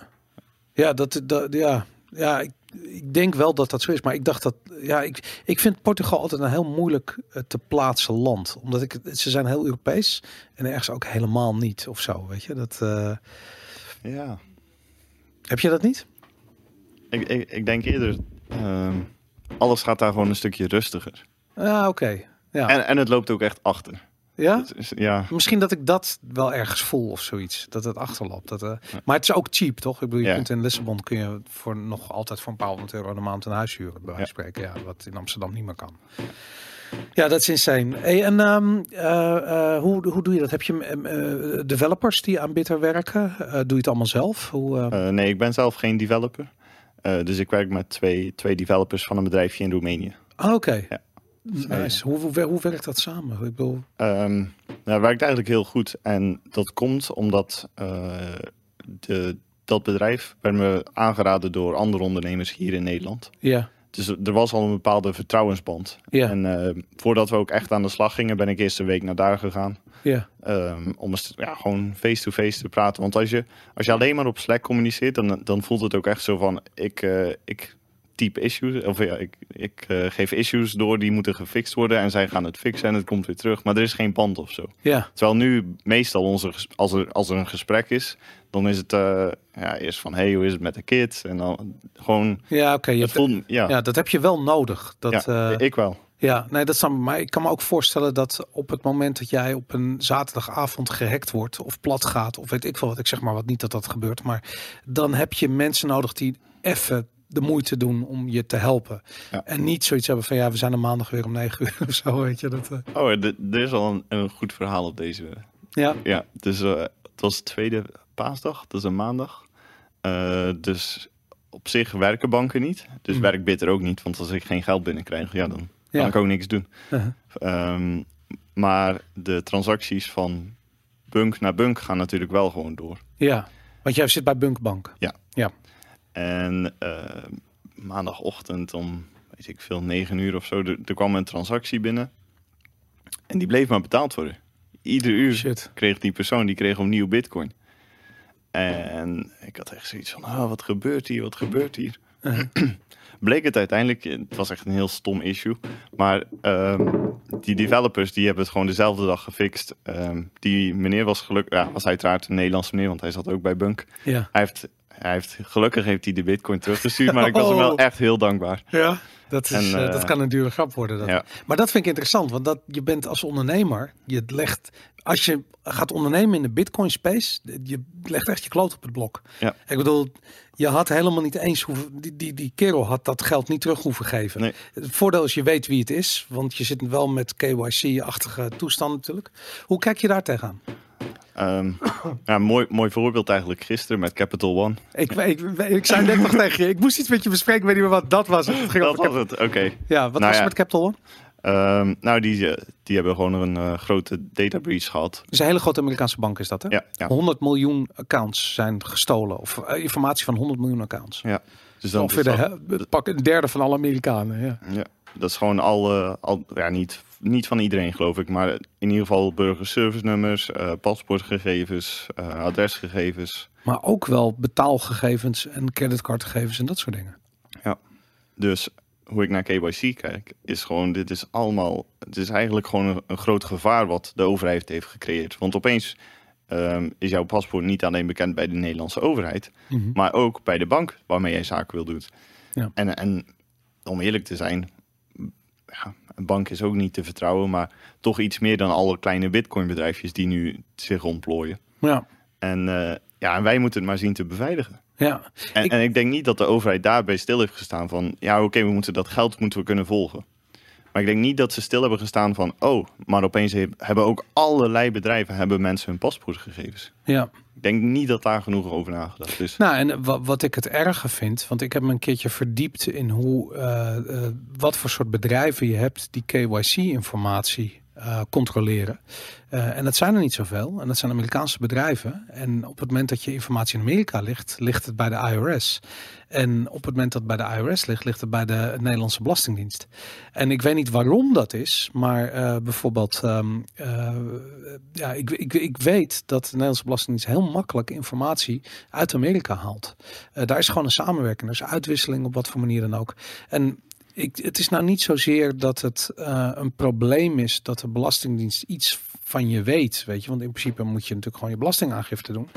ja, dat, dat, ja, ja ik, ik denk wel dat dat zo is. Maar ik dacht dat, ja, ik, ik vind Portugal altijd een heel moeilijk eh, te plaatsen land. Omdat ik, ze zijn heel Europees en ergens ook helemaal niet of zo, weet je. Dat, eh, Ja, heb je dat niet? Ik, ik, ik denk eerder, ehm, alles gaat daar gewoon een stukje rustiger. Ja, oké. Ja. En, en het loopt ook echt achter. ja? Is- ja, Misschien dat ik dat wel ergens voel of zoiets. Dat het achterloopt. Dat, eh, Maar het is ook cheap, toch? Ik bedoel, je Ja. kunt in Lissabon kun je voor nog altijd voor een paar honderd euro de maand een huis huren, bij wijze van spreken. Ja, wat in Amsterdam niet meer kan. Ja, dat is insane. Hey, en ehm, eh, eh, hoe, hoe doe je dat? Heb je eh, eh, developers die aan Bitter werken? Doe je het allemaal zelf? Hoe, nee, ik ben zelf geen developer. Eh, dus ik werk met twee, twee developers van een bedrijfje in Roemenië. ah, Oké. ja. Nice. Hoe, hoe, hoe werkt dat samen? Ik bedoel, Ehm nou, het werkt eigenlijk heel goed. En dat komt omdat eh, de, dat bedrijf werd me aangeraden door andere ondernemers hier in Nederland. ja. Dus er was al een bepaalde vertrouwensband. Ja. En eh, voordat we ook echt aan de slag gingen, ben ik eerst een week naar daar gegaan. Ja. Ehm, om eens ja, gewoon face-to-face te praten. Want als je, als je alleen maar op Slack communiceert, dan, dan voelt het ook echt zo van... ik, eh, ik type issues, of ja, ik, ik eh, geef issues door, die moeten gefixt worden... en zij gaan het fixen en het komt weer terug. Maar er is geen band of zo. Ja. Terwijl nu meestal onze, als, er, als er een gesprek is... dan is het eh, ja, eerst van, hey, hoe is het met de kids? En dan gewoon... Ja, oké. voelt, ja, ja, dat heb je wel nodig. Dat, ja, ik wel. Ja, nee, dat snap ik. Maar ik kan me ook voorstellen dat op het moment dat jij op een zaterdagavond gehackt wordt of plat gaat, of weet ik veel wat, ik zeg maar wat niet dat dat gebeurt, maar dan heb je mensen nodig die even de moeite doen om je te helpen. Ja. En niet zoiets hebben van ja, we zijn er maandag weer om negen uur of zo, weet je. Dat, eh, Oh, er is al een, een goed verhaal op deze. ja, Ja, dus eh, het was de tweede paasdag, dat is een maandag. Eh, dus op zich werken banken niet. Dus Mhm. werkt Bitter ook niet. Want als ik geen geld binnenkrijg, ja, dan Ja. kan ik ook niks doen. Uh-huh. Ehm, maar de transacties van bunk naar bunk gaan natuurlijk wel gewoon door. ja. Want jij zit bij Bunkbank. En eh, maandagochtend om, weet ik veel, negen uur of zo, er, er kwam een transactie binnen. En die bleef maar betaald worden. Ieder uur Shit. kreeg die persoon, die kreeg opnieuw bitcoin. En ik had echt zoiets van, ah, wat gebeurt hier, wat gebeurt hier? Bleek het uiteindelijk, het was echt een heel stom issue. Maar ehm, die developers, die hebben het gewoon dezelfde dag gefixt. Ehm, die meneer was gelukkig, ja, was uiteraard een Nederlandse meneer, want hij zat ook bij Bunk. Ja. Hij heeft, hij heeft, gelukkig heeft hij de bitcoin teruggestuurd, maar ik was hem wel Oh. echt heel dankbaar. Ja. Dat, is, En, eh, eh, dat kan een dure grap worden. Dat. Ja. Maar dat vind ik interessant, want dat, je bent als ondernemer, je legt, als je gaat ondernemen in de Bitcoin space, je legt echt je kloot op het blok. Ja. Ik bedoel, je had helemaal niet eens hoeven, die, die, die kerel had dat geld niet terug hoeven geven. Nee. Het voordeel is je weet wie het is, want je zit wel met KYC-achtige toestand natuurlijk. Hoe kijk je daar tegenaan? Ehm, ja, mooi, mooi voorbeeld eigenlijk gisteren met Capital One. Ik, ik, ik, ik zei net nog tegen je, ik moest iets met je bespreken, ik weet niet meer wat dat was. Het ging Dat was het, oké. Ja, wat Nou was ja. er met Capital One? Ehm, nou, die, eh, die hebben gewoon een eh, grote data breach gehad. Is een hele grote Amerikaanse bank is dat hè? Ja, ja. 100 miljoen accounts zijn gestolen. Of eh, informatie van 100 miljoen accounts. ja. Dus dan Ongeveer de, dat, pak een derde van alle Amerikanen. Ja. ja, dat is gewoon al, al ja, niet, niet van iedereen geloof ik, maar in ieder geval burgerservice-nummers, eh, paspoortgegevens, eh, adresgegevens. Maar ook wel betaalgegevens en creditcardgegevens en dat soort dingen. Dus hoe ik naar KYC kijk, is gewoon, dit is allemaal, het is eigenlijk gewoon een, een groot gevaar wat de overheid heeft gecreëerd. Want opeens ehm, is jouw paspoort niet alleen bekend bij de Nederlandse overheid, Mhm. maar ook bij de bank waarmee jij zaken wil doen. Ja. En, en om eerlijk te zijn, ja, een bank is ook niet te vertrouwen, maar toch iets meer dan alle kleine bitcoinbedrijfjes die nu zich ontplooien. Ja. En, eh, ja, en wij moeten het maar zien te beveiligen. Ja. En Ik- en ik denk niet dat de overheid daarbij stil heeft gestaan van, ja oké, we moeten dat geld moeten we kunnen volgen. Maar ik denk niet dat ze stil hebben gestaan van, oh, maar opeens he- hebben ook allerlei bedrijven hebben mensen hun paspoortgegevens. Ja. Ik denk niet dat daar genoeg over nagedacht is. Nou, en wa- wat ik het erge vind, want ik heb me een keertje verdiept in hoe, eh, eh, wat voor soort bedrijven je hebt die KYC-informatie eh, controleren. Eh, en dat zijn er niet zoveel. En dat zijn Amerikaanse bedrijven. En op het moment dat je informatie in Amerika ligt, ligt het bij de IRS. En op het moment dat bij de IRS ligt, ligt het bij de Nederlandse Belastingdienst. En ik weet niet waarom dat is, maar eh, bijvoorbeeld, ehm, eh, ja, ik, ik, ik weet dat de Nederlandse Belastingdienst heel makkelijk informatie uit Amerika haalt. Daar is gewoon een samenwerking, er is uitwisseling op wat voor manier dan ook. En het is nou niet zozeer dat het eh, een probleem is dat de Belastingdienst iets van je weet, weet je, want in principe moet je natuurlijk gewoon je belastingaangifte doen.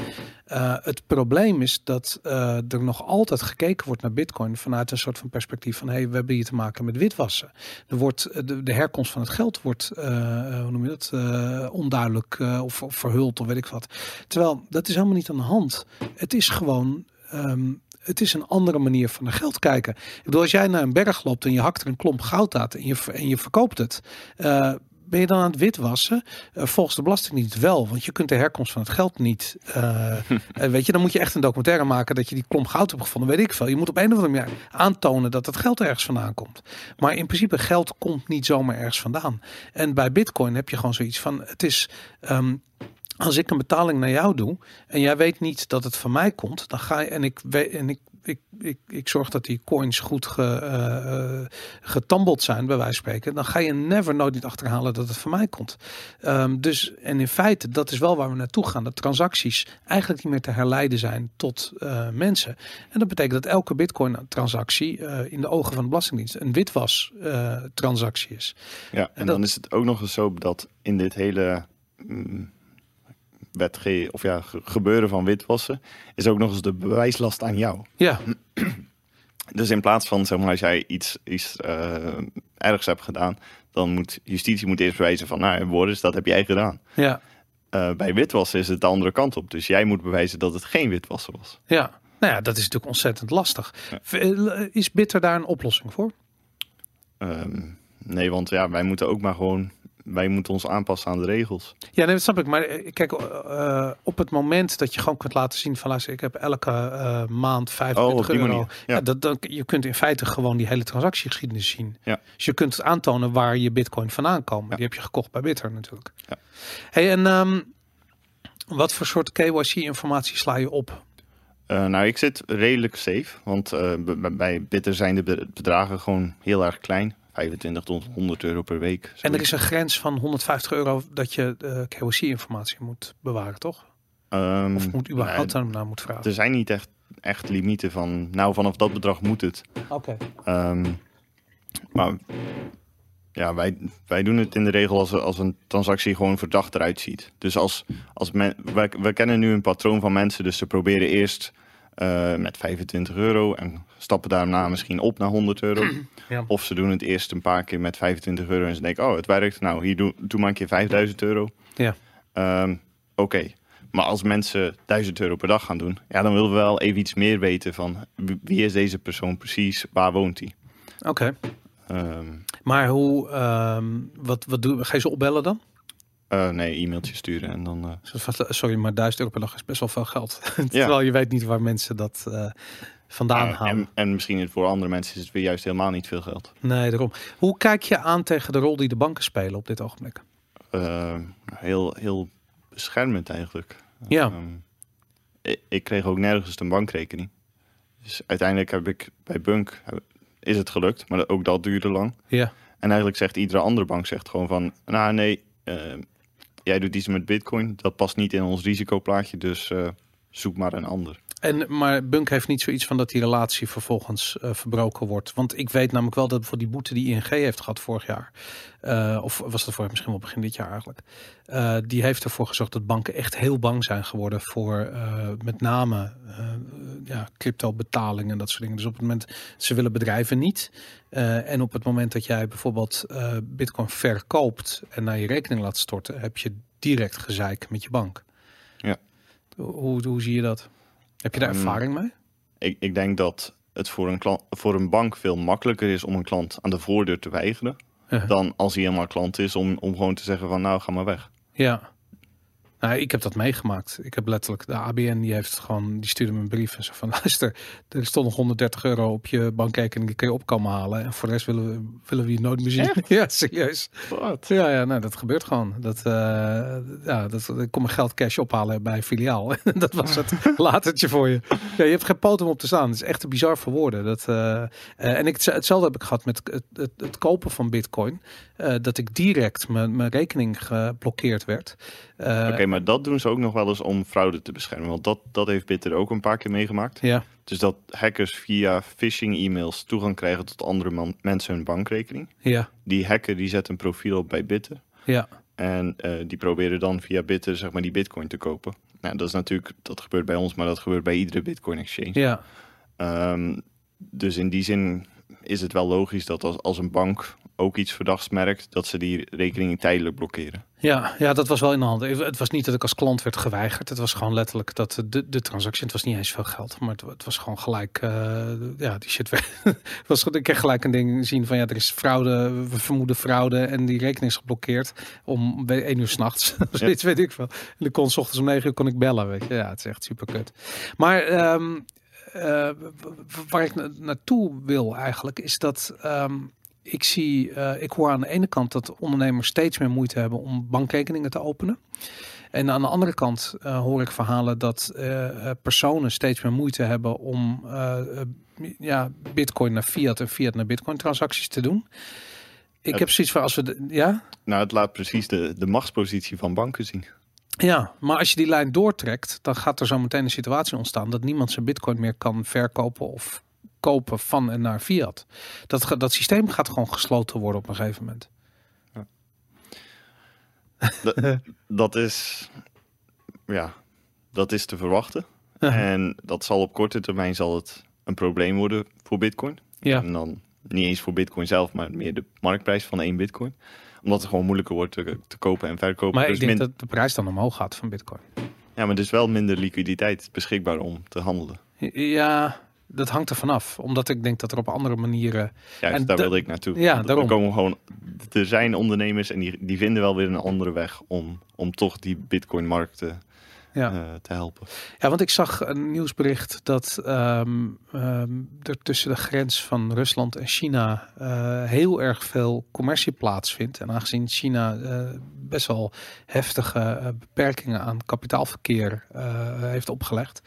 Eh, het probleem is dat eh, er nog altijd gekeken wordt naar Bitcoin vanuit een soort van perspectief van, hey, we hebben hier te maken met witwassen. Er wordt de, de herkomst van het geld wordt, hoe noem je dat, onduidelijk of, of verhuld of weet ik wat. Terwijl dat is helemaal niet aan de hand. Het is gewoon. ehm, het is een andere manier van naar geld kijken. Ik bedoel, als jij naar een berg loopt en je hakt er een klomp goud uit en je, en je verkoopt het. eh, ben je dan aan het witwassen? Eh, volgens de Belastingdienst wel, want je kunt de herkomst van het geld niet. eh, weet je, dan moet je echt een documentaire maken dat je die klomp goud hebt gevonden, weet ik veel. Je moet op een of andere manier aantonen dat het geld ergens vandaan komt. Maar in principe, geld komt niet zomaar ergens vandaan. En bij Bitcoin heb je gewoon zoiets van: het is. ehm, als ik een betaling naar jou doe en jij weet niet dat het van mij komt, dan ga je en ik weet en ik. Ik, ik, ik zorg dat die coins goed ge, eh, eh, getambeld zijn, bij wijze van spreken. Dan ga je never nooit niet achterhalen dat het van mij komt. Ehm, dus, en in feite, dat is wel waar we naartoe gaan. Dat transacties eigenlijk niet meer te herleiden zijn tot eh, mensen. En dat betekent dat elke Bitcoin-transactie in de ogen van de Belastingdienst een witwas-transactie is. Ja, en dat- dan is het ook nog eens zo dat in dit hele mm, wetge of ja, ge- gebeuren van witwassen is ook nog eens de bewijslast aan jou. Ja, Dus in plaats van, zeg maar, als jij iets, iets eh, ergs hebt gedaan, dan moet justitie moet eerst bewijzen van, nou, Boris, dat heb jij gedaan. ja, Eh, bij witwassen is het de andere kant op. Dus jij moet bewijzen dat het geen witwassen was. ja. Nou ja, dat is natuurlijk ontzettend lastig. Ja. Eh, Is Bitter daar een oplossing voor? Ehm, nee, want ja, wij moeten ook maar gewoon, wij moeten ons aanpassen aan de regels. Ja, nee, dat snap ik. Maar eh, kijk, eh, op het moment dat je gewoon kunt laten zien van luister, ik heb elke eh, maand 25 Oh, euro. manier, Ja. ja. dat, dan, je kunt in feite gewoon die hele transactiegeschiedenis zien. Ja. Dus je kunt aantonen waar je bitcoin vandaan. Ja. Die heb je gekocht bij Bitter natuurlijk. Ja. Hey, en ehm, wat voor soort KYC-informatie sla je op? Eh, nou, ik zit redelijk safe, want bij Bitter zijn de be- bedragen gewoon heel erg klein. 25 tot 100 euro per week. En er is een grens van 150 euro dat je eh KYC-informatie moet bewaren, toch? Ehm, Of moet überhaupt nee, naar moet vragen? er zijn niet echt, echt limieten van, nou, vanaf dat bedrag moet het. Oké. Ehm, maar ja, wij, wij doen het in de regel als, als een transactie gewoon verdacht eruit ziet. Dus als, als men, wij, wij kennen nu een patroon van mensen, dus ze proberen eerst eh, met 25 euro en stappen daarna misschien op naar 100 euro. Ja. Of ze doen het eerst een paar keer met 25 euro en ze denken, oh, het werkt. Nou, hier doe, doe maar een keer 5000 euro. Ja. Ehm, Oké. Maar als mensen 1000 euro per dag gaan doen, ja, dan willen we wel even iets meer weten van wie- is deze persoon precies, waar woont hij. Oké. Ehm, Maar hoe, ehm, wat, wat doe, ga je ze opbellen dan? Eh, nee, e-mailtje sturen en dan. eh, Sorry, maar 1000 euro per dag is best wel veel geld. Terwijl je weet niet waar mensen dat eh, vandaan halen. en, en misschien voor andere mensen is het weer juist helemaal niet veel geld. Nee, daarom. Hoe kijk je aan tegen de rol die de banken spelen op dit ogenblik? Heel, heel beschermend eigenlijk. Ja. Ehm, ik, ik kreeg ook nergens een bankrekening. Dus uiteindelijk heb ik bij Bunk heb- is het gelukt, maar ook dat duurde lang. Ja. En eigenlijk zegt iedere andere bank zegt gewoon van, nou nee, ehm, jij doet iets met Bitcoin, dat past niet in ons risicoplaatje, dus eh, zoek maar een ander. En, maar Bunk heeft niet zoiets van dat die relatie vervolgens eh, verbroken wordt. Want ik weet namelijk wel dat voor die boete die ING heeft gehad vorig jaar. eh, of was dat vorig misschien wel begin dit jaar eigenlijk. eh, die heeft ervoor gezorgd dat banken echt heel bang zijn geworden voor met name ja, crypto betalingen en dat soort dingen. Dus op het moment, ze willen bedrijven niet. En op het moment dat jij bijvoorbeeld bitcoin verkoopt en naar je rekening laat storten, heb je direct gezeik met je bank. Ja. Hoe, hoe zie je dat? Heb je daar Ehm, ervaring mee? Ik, ik denk dat het voor een, klant, voor een bank veel makkelijker is om een klant aan de voordeur te weigeren. Dan als hij helemaal klant is om, om gewoon te zeggen van nou ga maar weg. Ja. Nou, ik heb dat meegemaakt. Ik heb letterlijk de ABN die heeft gewoon die stuurde me een brief en zo van luister, er stond nog 130 euro op je bankrekening, die kun je op komen halen en voor de rest willen we willen we je nooit meer zien. Ja, serieus. Wat? Ja, ja, nou dat gebeurt gewoon. Dat, eh, ja, dat ik kom mijn geld cash ophalen bij filiaal. dat was het latertje voor je. Ja, je hebt geen poot om op te staan. Het is echt te bizar voor woorden. Dat, eh, eh, en ik, hetzelfde heb ik gehad met het, het, het kopen van Bitcoin. Dat ik direct mijn, mijn rekening geblokkeerd werd. Eh, Oké, maar dat doen ze ook nog wel eens om fraude te beschermen. Want dat, dat heeft Bitter ook een paar keer meegemaakt. Ja, Dus dat hackers via phishing e-mails toegang krijgen tot andere man- mensen hun bankrekening. ja, Die hacker die zet een profiel op bij Bitter. ja. En eh, die proberen dan via Bitter zeg maar die bitcoin te kopen. Nou, dat is natuurlijk, dat gebeurt bij ons, maar dat gebeurt bij iedere bitcoin exchange. Ja, Ehm, dus in die zin is het wel logisch dat als, als een bank ook iets verdachts merkt, dat ze die rekening tijdelijk blokkeren. ja, ja, dat was wel in de hand. Het was niet dat ik als klant werd geweigerd. Het was gewoon letterlijk dat de, de transactie, het was niet eens veel geld, maar het, het was gewoon gelijk, eh, ja, die shit werd. was, ik kreeg gelijk een ding zien van ja, er is fraude, we vermoeden fraude en die rekening is geblokkeerd om bij 1 uur s'nachts. Zoiets weet ik veel. En ik kon 's ochtends om 9 uur kon ik bellen, weet je. Ja, het is echt super kut. Maar ehm, eh, waar ik na- naartoe wil eigenlijk is dat ehm, ik zie, eh, ik hoor aan de ene kant dat ondernemers steeds meer moeite hebben om bankrekeningen te openen. En aan de andere kant eh, hoor ik verhalen dat eh, personen steeds meer moeite hebben om ja, bitcoin naar fiat en fiat naar bitcoin transacties te doen. Ik heb zoiets van als we de, ja, Nou, het laat precies de, de machtspositie van banken zien. Ja, maar als je die lijn doortrekt, dan gaat er zo meteen een situatie ontstaan dat niemand zijn bitcoin meer kan verkopen of kopen van en naar fiat. Dat, dat systeem gaat gewoon gesloten worden op een gegeven moment. Dat, dat is, ja, dat is te verwachten. En dat zal op korte termijn zal het een probleem worden voor Bitcoin. Ja, En dan niet eens voor Bitcoin zelf, maar meer de marktprijs van één Bitcoin. Omdat het gewoon moeilijker wordt te, te kopen en verkopen. maar Dus ik denk min- dat de prijs dan omhoog gaat van bitcoin. Ja, maar er is wel minder liquiditeit beschikbaar om te handelen. Ja, dat hangt er vanaf. Omdat ik denk dat er op andere manieren... Juist, En daar da- wilde ik naartoe. Ja, daarom. Er, komen gewoon, er zijn ondernemers en die, die vinden wel weer een andere weg om, om toch die Bitcoin-markt te, Ja. eh, te helpen. Ja, want ik zag een nieuwsbericht dat ehm, ehm, er tussen de grens van Rusland en China eh, heel erg veel commercie plaatsvindt. En aangezien China eh, best wel heftige beperkingen aan kapitaalverkeer heeft opgelegd,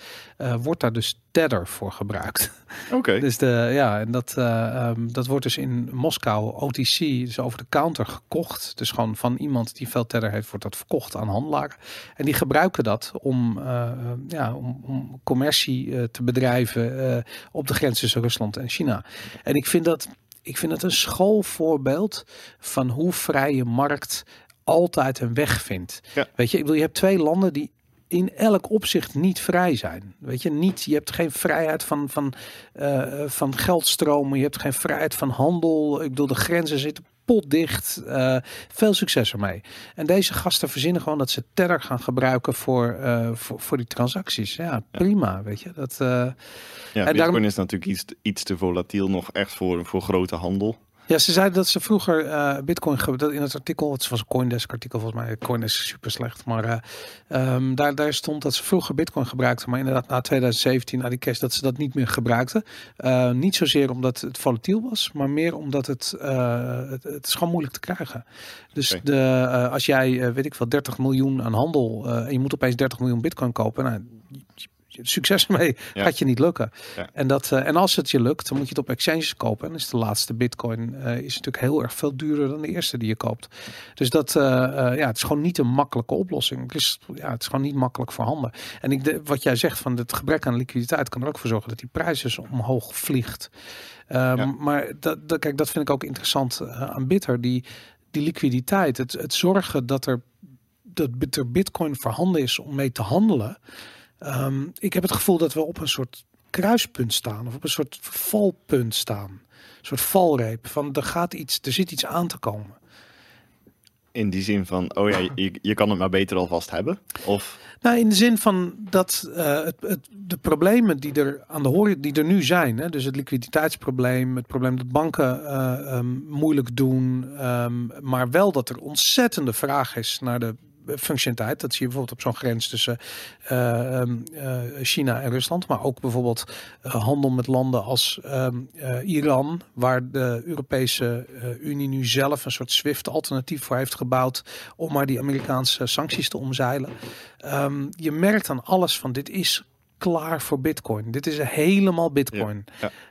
wordt daar dus Tether voor gebruikt. Oké, Dus de, ja, en dat, eh, ehm, dat wordt dus in Moskou OTC, dus over de counter gekocht. Dus gewoon van iemand die veel Tether heeft, wordt dat verkocht aan handelaren. En die gebruiken dat om, eh, eh, ja, om, om commercie te bedrijven op de grens tussen Rusland en China. En ik vind dat, ik vind het een schoolvoorbeeld van hoe vrije markt altijd een weg vindt. Ja. Weet je, ik bedoel, je hebt twee landen die in elk opzicht niet vrij zijn. Weet je, niet, je hebt geen vrijheid van, van, eh, van geldstromen, je hebt geen vrijheid van handel. Ik bedoel, de grenzen zitten potdicht. Eh, veel succes ermee. En deze gasten verzinnen gewoon dat ze Tether gaan gebruiken voor, eh, voor, voor die transacties. Ja, prima, weet je. Dat, ja, en Bitcoin daarom- is natuurlijk iets, iets te volatiel nog echt voor, voor grote handel. Ja, ze zeiden dat ze vroeger eh, Bitcoin ge- dat in het artikel, het was een Coindesk artikel volgens mij. Coindesk is super slecht, maar eh, ehm, daar, daar stond dat ze vroeger Bitcoin gebruikten, maar inderdaad na 2017, na die cash, dat ze dat niet meer gebruikten. Eh, niet zozeer omdat het volatiel was, maar meer omdat het, het, het is gewoon moeilijk te krijgen. Dus de, als jij, weet ik wel, 30 miljoen aan handel en je moet opeens 30 miljoen Bitcoin kopen, nou, succes ermee, Ja. gaat je niet lukken. Ja. En, dat, eh, en als het je lukt, dan moet je het op exchanges kopen. En is de laatste bitcoin eh, is natuurlijk heel erg veel duurder dan de eerste die je koopt. Dus dat, eh, ja, het is gewoon niet een makkelijke oplossing. Het is, ja, het is gewoon niet makkelijk voorhanden. En ik, de, wat jij zegt van het gebrek aan liquiditeit kan er ook voor zorgen dat die prijs dus omhoog vliegt. Ehm, Ja. Maar dat, dat, kijk, dat vind ik ook interessant aan Bitter. Die, die liquiditeit, het, het zorgen dat er, dat er bitcoin voorhanden is om mee te handelen. Ehm, ik heb het gevoel dat we op een soort kruispunt staan of op een soort valpunt staan. Een soort valreep van er gaat iets, er zit iets aan te komen. In die zin van, oh ja, je, je kan het maar beter alvast hebben? Of, Nou, in de zin van dat eh, het, het, de problemen die er aan de horizon, die er nu zijn, hè, dus het liquiditeitsprobleem, het probleem dat banken eh, ehm, moeilijk doen, ehm, maar wel dat er ontzettende vraag is naar de functionaliteit. Dat zie je bijvoorbeeld op zo'n grens tussen eh, ehm, eh, China en Rusland, maar ook bijvoorbeeld eh, handel met landen als ehm, eh, Iran, waar de Europese Unie nu zelf een soort SWIFT-alternatief voor heeft gebouwd om maar die Amerikaanse sancties te omzeilen. Ehm, je merkt aan alles van dit is klaar voor Bitcoin. Dit is helemaal Bitcoin.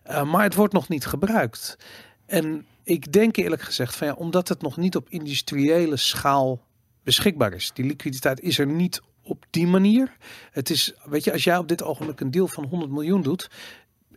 Ja, maar het wordt nog niet gebruikt. En ik denk eerlijk gezegd van ja, omdat het nog niet op industriële schaal beschikbaar is. Die liquiditeit is er niet op die manier. Het is, weet je, als jij op dit ogenblik een deal van 100 miljoen doet,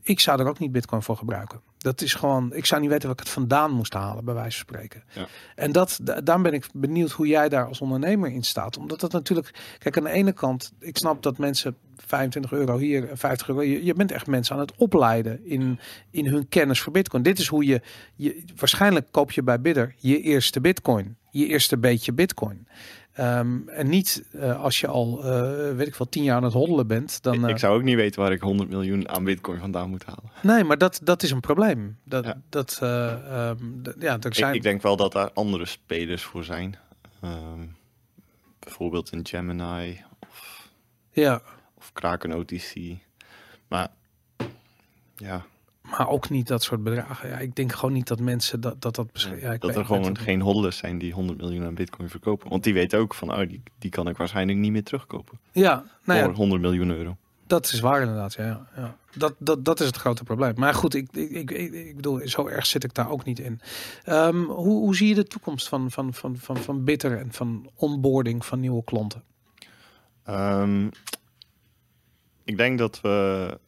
ik zou er ook niet Bitcoin voor gebruiken. Dat is gewoon, ik zou niet weten waar ik het vandaan moest halen, bij wijze van spreken. Ja. En dat, da- daarom ben ik benieuwd hoe jij daar als ondernemer in staat. Omdat dat natuurlijk, kijk, aan de ene kant, ik snap dat mensen 25 euro hier, 50 euro, je, je bent echt mensen aan het opleiden in, in hun kennis voor Bitcoin. Dit is hoe je, je, waarschijnlijk koop je bij Bidder je eerste Bitcoin, je eerste beetje Bitcoin. Ehm, en niet eh, als je al, eh, weet ik wel, tien jaar aan het hoddelen bent. Dan, ik, eh, ik zou ook niet weten waar ik 100 miljoen aan bitcoin vandaan moet halen. Nee, maar dat, dat is een probleem. Dat, Ja. dat, eh, ehm, ja, er Ik, zijn. ik denk wel dat daar andere spelers voor zijn. Ehm, bijvoorbeeld een Gemini ja, of OTC. Maar ja, maar ook niet dat soort bedragen. Ja, ik denk gewoon niet dat mensen dat dat, dat ja, ik dat er gewoon geen hodlers zijn die 100 miljoen aan bitcoin verkopen. Want die weten ook van, oh, die, die kan ik waarschijnlijk niet meer terugkopen. Ja, nou ja, voor 100 miljoen euro. dat is waar inderdaad. Ja, ja. Dat, dat, dat is het grote probleem. Maar goed, ik, ik, ik, ik, ik bedoel, zo erg zit ik daar ook niet in. Ehm, hoe, hoe zie je de toekomst van, van, van, van, van Bitter en van onboarding van nieuwe klanten? Ehm, ik denk dat we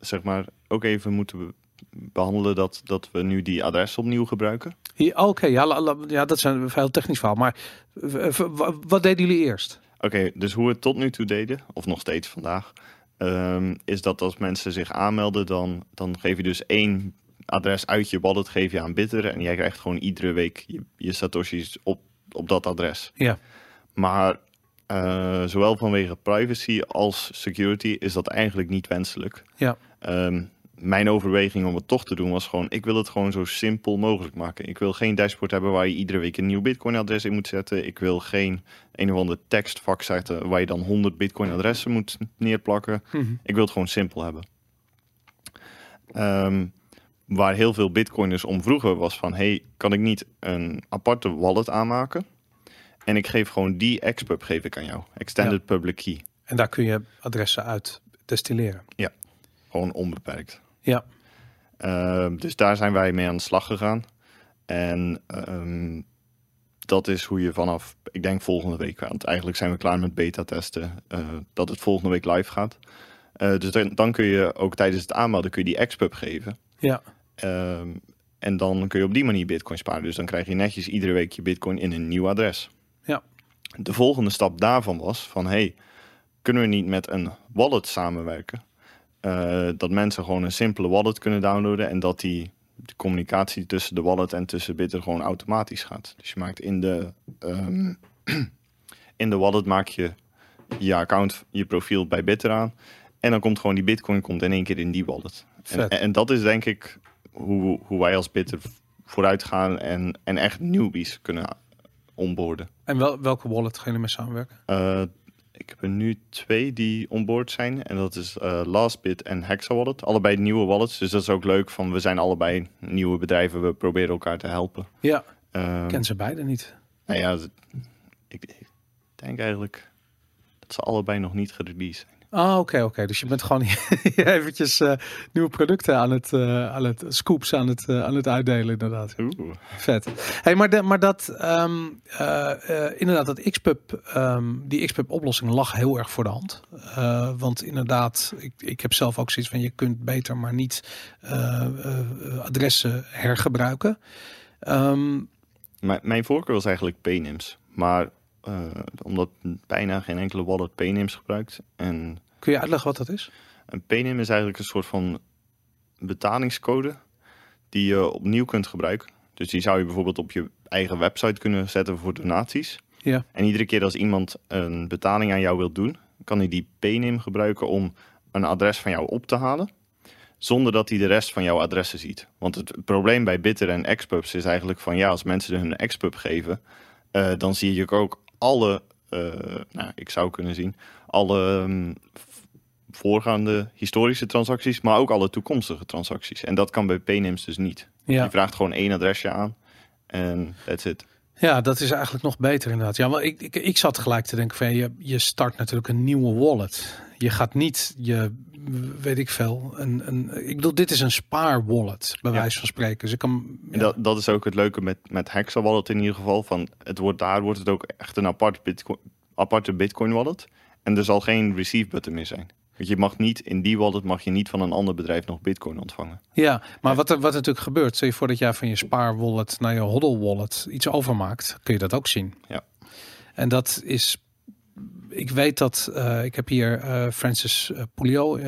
zeg maar ook even moeten be- behandelen dat, dat we nu die adres opnieuw gebruiken. Hier, Oké, ja, la- la- ja, dat is een heel technisch verhaal. Maar wat deden jullie eerst? Oké, dus hoe we het tot nu toe deden, of nog steeds vandaag, ehm, is dat als mensen zich aanmelden, dan, dan geef je dus één adres uit je wallet geef je aan Bitter en jij krijgt gewoon iedere week je, je satoshis op, op dat adres. Ja. Maar eh, zowel vanwege privacy als security is dat eigenlijk niet wenselijk. Ja. Ehm, mijn overweging om het toch te doen was gewoon, ik wil het gewoon zo simpel mogelijk maken. Ik wil geen dashboard hebben waar je iedere week een nieuw Bitcoin-adres in moet zetten. Ik wil geen een of ander tekstvak zetten waar je dan 100 Bitcoin-adressen moet neerplakken. Mhm. Ik wil het gewoon simpel hebben. Ehm, waar heel veel Bitcoiners om vroegen was van, hey, kan ik niet een aparte wallet aanmaken? En ik geef gewoon die expub geef ik aan jou. Extended Public Key. En daar kun je adressen uit destilleren. Gewoon onbeperkt. Ja. Ehm, dus daar zijn wij mee aan de slag gegaan. En ehm, dat is hoe je vanaf, ik denk volgende week, want eigenlijk zijn we klaar met beta testen, eh, dat het volgende week live gaat. Eh, dus dan, dan kun je ook tijdens het aanmelden kun je die expub geven. Ja. Ehm, en dan kun je op die manier bitcoin sparen. Dus dan krijg je netjes iedere week je bitcoin in een nieuw adres. De volgende stap daarvan was van, hey, kunnen we niet met een wallet samenwerken? Eh, dat mensen gewoon een simpele wallet kunnen downloaden en dat die de communicatie tussen de wallet en tussen Bitter gewoon automatisch gaat. Dus je maakt in de, ehm, in de wallet maak je je account, je profiel bij Bitter aan. En dan komt gewoon die bitcoin komt in één keer in die wallet. En, en dat is denk ik hoe, hoe wij als Bitter vooruit gaan en, en echt newbies kunnen onboarden. En wel, welke wallet gaan jullie mee samenwerken? Eh, ik heb er nu twee die onboard zijn. En dat is eh LastBit en Hexa Wallet. Allebei nieuwe wallets. Dus dat is ook leuk. Van we zijn allebei nieuwe bedrijven. We proberen elkaar te helpen. Ja, Eh, ik ken ze beide niet. nou ja, ik, ik denk eigenlijk dat ze allebei nog niet gereleased zijn. Ah, oké, oké. Dus je bent gewoon eventjes eh, nieuwe producten aan het, eh, aan het scoops aan het, eh, aan het uitdelen, inderdaad. Oeh. Vet. Hey, maar, de, maar dat, ehm, eh, eh, inderdaad, dat XPub, ehm, die XPub-oplossing lag heel erg voor de hand. Want inderdaad, ik, ik heb zelf ook zoiets van, je kunt beter maar niet adressen hergebruiken. Ehm, Mijn, mijn voorkeur was eigenlijk Paynims. Maar eh, omdat bijna geen enkele wallet Paynims gebruikt. En kun je uitleggen wat dat is? Een PNIM is eigenlijk een soort van betalingscode die je opnieuw kunt gebruiken. Dus die zou je bijvoorbeeld op je eigen website kunnen zetten voor donaties. Ja. En iedere keer als iemand een betaling aan jou wil doen, kan hij die PNIM gebruiken om een adres van jou op te halen. Zonder dat hij de rest van jouw adressen ziet. Want het probleem bij Bitter en Expubs is eigenlijk van ja, als mensen hun Expub geven, eh, dan zie je ook alle, eh, nou, ik zou kunnen zien, alle v- voorgaande historische transacties, maar ook alle toekomstige transacties. En dat kan bij PNIMs dus niet. Ja. Je vraagt gewoon één adresje aan en that's it. Ja, dat is eigenlijk nog beter inderdaad. Ja, maar ik, ik, ik zat gelijk te denken van je, je start natuurlijk een nieuwe wallet. Je gaat niet je, weet ik veel, een, een, ik bedoel, dit is een spaarwallet, bij Ja. wijze van spreken. Dus ik kan, En dat, dat is ook het leuke met, met Hexa Wallet in ieder geval. Van het wordt, daar wordt het ook echt een apart bitcoin, aparte Bitcoin wallet. En er zal geen receive button meer zijn. Want je mag niet, in die wallet mag je niet van een ander bedrijf nog bitcoin ontvangen. ja, maar wat er, wat er natuurlijk gebeurt, stel je voor dat jij van je spaarwallet naar je hodl wallet iets overmaakt, kun je dat ook zien. Ja. En dat is, ik weet dat, eh, ik heb hier eh, Francis eh, Pouliot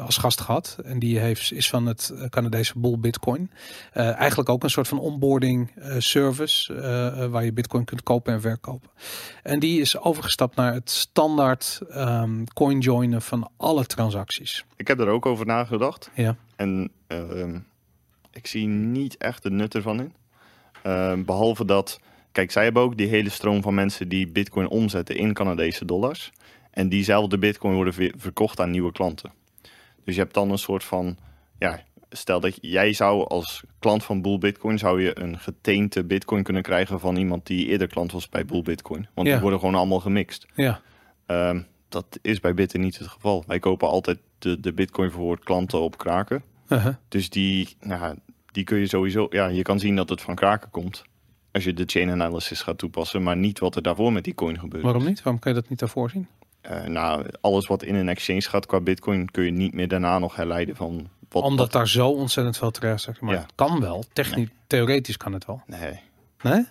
als gast gehad. En die heeft, is van het Canadese Bull Bitcoin. Eigenlijk ook een soort van onboarding service waar je Bitcoin kunt kopen en verkopen. En die is overgestapt naar het standaard ehm coin joinen van alle transacties. Ik heb er ook over nagedacht. Ja. En ehm, ik zie niet echt de nut ervan in. Ehm, behalve dat, kijk, zij hebben ook die hele stroom van mensen die bitcoin omzetten in Canadese dollars. En diezelfde bitcoin worden verkocht aan nieuwe klanten. Dus je hebt dan een soort van, ja, stel dat jij zou als klant van Bull Bitcoin, zou je een geteente bitcoin kunnen krijgen van iemand die eerder klant was bij Bull Bitcoin. Want Ja. die worden gewoon allemaal gemixt. Ja. Ehm, dat is bij Bitter niet het geval. Wij kopen altijd de, de bitcoin voor klanten op kraken. Uh-huh. Dus die, nou, die kun je sowieso, ja, je kan zien dat het van kraken komt. Als je de chain analysis gaat toepassen, maar niet wat er daarvoor met die coin gebeurt. Waarom niet? Waarom kan je dat niet daarvoor zien? Eh, nou, alles wat in een exchange gaat qua bitcoin kun je niet meer daarna nog herleiden van wat. Omdat wat- daar zo ontzettend veel terecht is. Maar Ja. het kan wel. Technisch, theoretisch kan het wel. Nee. Nee?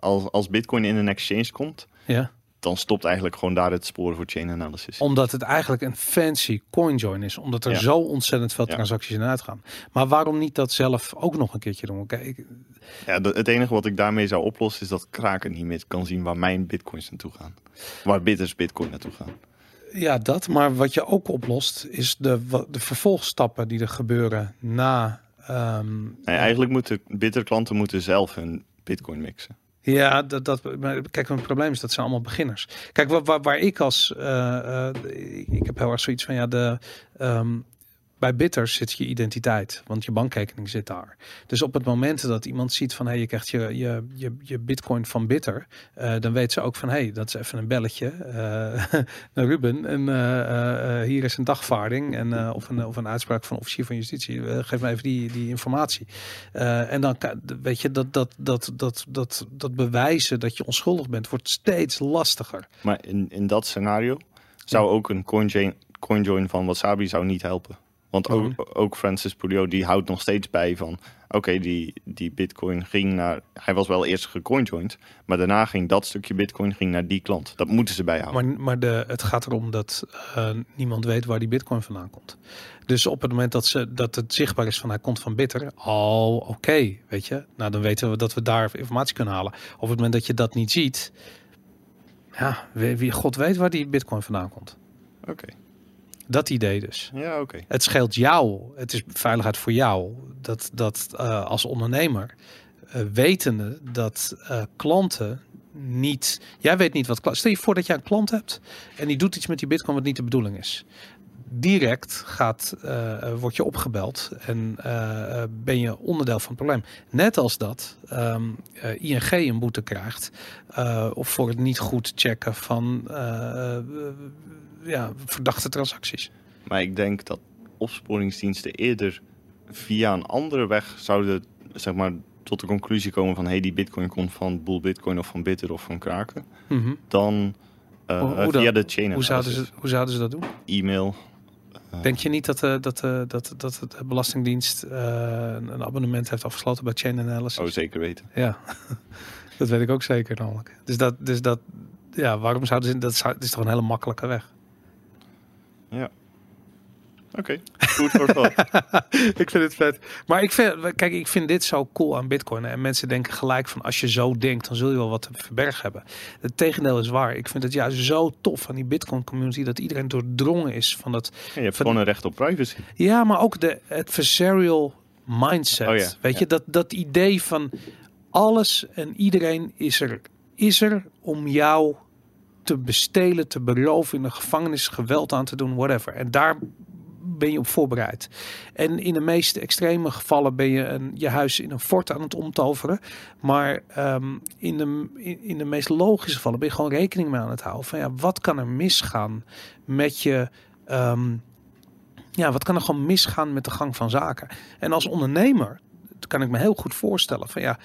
Als, als bitcoin in een exchange komt, Ja. dan stopt eigenlijk gewoon daar het sporen voor chain analysis. Omdat het eigenlijk een fancy coinjoin is. Omdat er Ja. zo ontzettend veel Ja. transacties in uitgaan. Maar waarom niet dat zelf ook nog een keertje doen? Kijk, Ja, het enige wat ik daarmee zou oplossen is dat kraken niet meer kan zien waar mijn bitcoins naartoe gaan. Waar bitters bitcoin naartoe gaan. ja, dat. Maar wat je ook oplost is de, de vervolgstappen die er gebeuren na... ehm, Nee, eigenlijk moeten bitterklanten moeten zelf hun bitcoin mixen. Ja, dat, dat, kijk, het probleem is dat zijn allemaal beginners. Kijk, waar, waar, waar ik als, eh, eh, ik- ik heb heel erg zoiets van, ja, de, ehm, bij Bitters zit je identiteit, want je bankrekening zit daar. Dus op het moment dat iemand ziet van, hé, hey, je krijgt je, je, je, je bitcoin van Bitter, eh, dan weet ze ook van, hé, hey, dat is even een belletje naar Ruben en eh, hier is een dagvaarding en, of, een, of een uitspraak van officier van justitie. Geef me even die, die informatie. En dan weet je dat, dat, dat, dat, dat, dat bewijzen dat je onschuldig bent, wordt steeds lastiger. Maar in, in dat scenario zou ook een coinjoin, coinjoin van Wasabi zou niet helpen. Want ook, ook Francis Pouliot die houdt nog steeds bij van... Oké, die, die bitcoin ging naar... Hij was wel eerst gecoinjoined, maar daarna ging dat stukje bitcoin ging naar die klant. Dat moeten ze bijhouden. Maar, maar de, het gaat erom dat eh, niemand weet waar die bitcoin vandaan komt. Dus op het moment dat, ze, dat het zichtbaar is van hij komt van Bitter, oh oké, weet je. Nou dan weten we dat we daar informatie kunnen halen. Op het moment dat je dat niet ziet, ja, wie, wie God weet waar die bitcoin vandaan komt. Oké, Dat idee dus. ja oké. Het scheelt jou. Het is veiligheid voor jou. Dat, dat eh, als ondernemer, eh, wetende dat eh, klanten niet. Jij weet niet wat. Stel je voor dat jij een klant hebt en die doet iets met die Bitcoin wat niet de bedoeling is. Direct gaat, word je opgebeld en ben je onderdeel van het probleem. Net als dat ehm, eh, ING een boete krijgt of voor het niet goed checken van ja, verdachte transacties. Maar ik denk dat opsporingsdiensten eerder via een andere weg zouden zeg maar, tot de conclusie komen van... hey, die bitcoin komt van Bull Bitcoin of van Bitter of van Kraken. Mhm. Dan eh, Hoe- hoe dan? via de chain Hoe zouden, ze, hoe zouden ze dat doen? E-mail. Denk je niet dat, eh, dat, eh, dat, dat de Belastingdienst eh, een abonnement heeft afgesloten bij Chain Analysis? Oh, zeker weten. Ja, dat weet ik ook zeker namelijk. Dus dat, dus dat ja, waarom zouden ze, dat is toch een hele makkelijke weg. Ja. Oké. Goed voor ik vind het vet. Maar ik vind, kijk, ik vind dit zo cool aan Bitcoin. En mensen denken gelijk van als je zo denkt, dan zul je wel wat te verbergen hebben. Het tegendeel is waar. Ik vind het juist zo tof aan die Bitcoin community dat iedereen doordrongen is van dat. je hebt Van- gewoon een recht op privacy. Ja, maar ook de adversarial mindset. Oh ja, Weet ja. je, dat, dat idee van alles en iedereen is er, is er om jou te bestelen, te beroven, in de gevangenis geweld aan te doen, whatever. En daar ben je op voorbereid. En in de meest extreme gevallen ben je een, je huis in een fort aan het omtoveren. Maar ehm, in, de, in, de meest logische gevallen ben je gewoon rekening mee aan het houden. Van ja, wat kan er misgaan met je... ehm, ja, wat kan er gewoon misgaan met de gang van zaken? En als ondernemer kan ik me heel goed voorstellen van ja,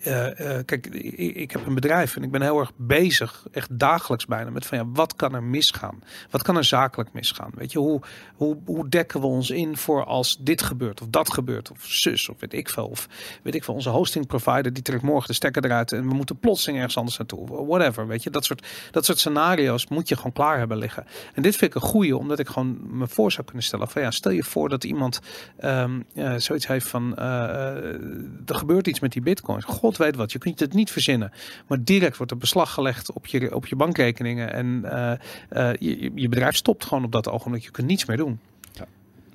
eh, eh, kijk, ik, heb een bedrijf en ik ben heel erg bezig, echt dagelijks bijna, met van ja, wat kan er misgaan? Wat kan er zakelijk misgaan? Weet je, hoe, hoe, hoe dekken we ons in voor als dit gebeurt of dat gebeurt of zus of weet ik veel of weet ik veel, onze hosting provider die trekt morgen de stekker eruit en we moeten plotseling ergens anders naartoe, whatever, weet je, dat soort, dat soort scenario's moet je gewoon klaar hebben liggen. En dit vind ik een goeie, omdat ik gewoon me voor zou kunnen stellen van ja, stel je voor dat iemand ehm, eh, zoiets heeft van er gebeurt iets met die bitcoins. Weet wat, je kunt het niet verzinnen. Maar direct wordt er beslag gelegd op je, op je bankrekeningen en eh, eh, je, je bedrijf stopt gewoon op dat ogenblik. Je kunt niets meer doen.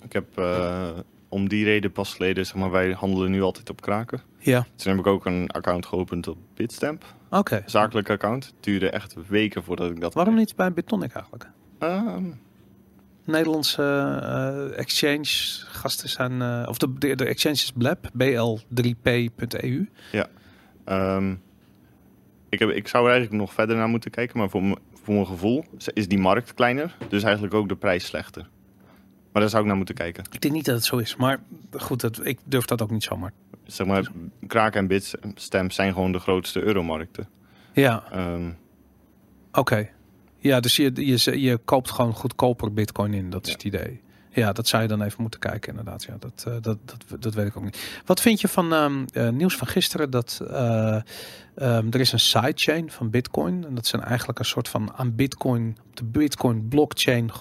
Ik heb eh, om die reden pas geleden, zeg maar, wij handelen nu altijd op kraken. Ja, Toen heb ik ook een account geopend op Bitstamp. oké. Zakelijk account. Het duurde echt weken voordat ik dat... Waarom niet bij Bitonic eigenlijk? Ehm, Nederlandse exchange gasten zijn, eh, of de, de, de exchange is Blab, bl3p.eu. Ehm, ik, heb, ik zou er eigenlijk nog verder naar moeten kijken, maar voor, voor mijn gevoel is die markt kleiner, dus eigenlijk ook de prijs slechter. Maar daar zou ik naar moeten kijken. Ik denk niet dat het zo is, maar goed, dat, ik durf dat ook niet zomaar. Zeg maar, Kraken en Bitstamp zijn gewoon de grootste euromarkten. Ja, Ehm, oké. Ja, dus je, je, je koopt gewoon goedkoper bitcoin in, dat is Ja. het idee. Ja, dat zou je dan even moeten kijken inderdaad. Ja, dat, eh, dat, dat, dat weet ik ook niet. Wat vind je van ehm, eh, nieuws van gisteren? Dat eh, ehm, er is een sidechain van bitcoin. En dat zijn eigenlijk een soort van aan bitcoin, de bitcoin blockchain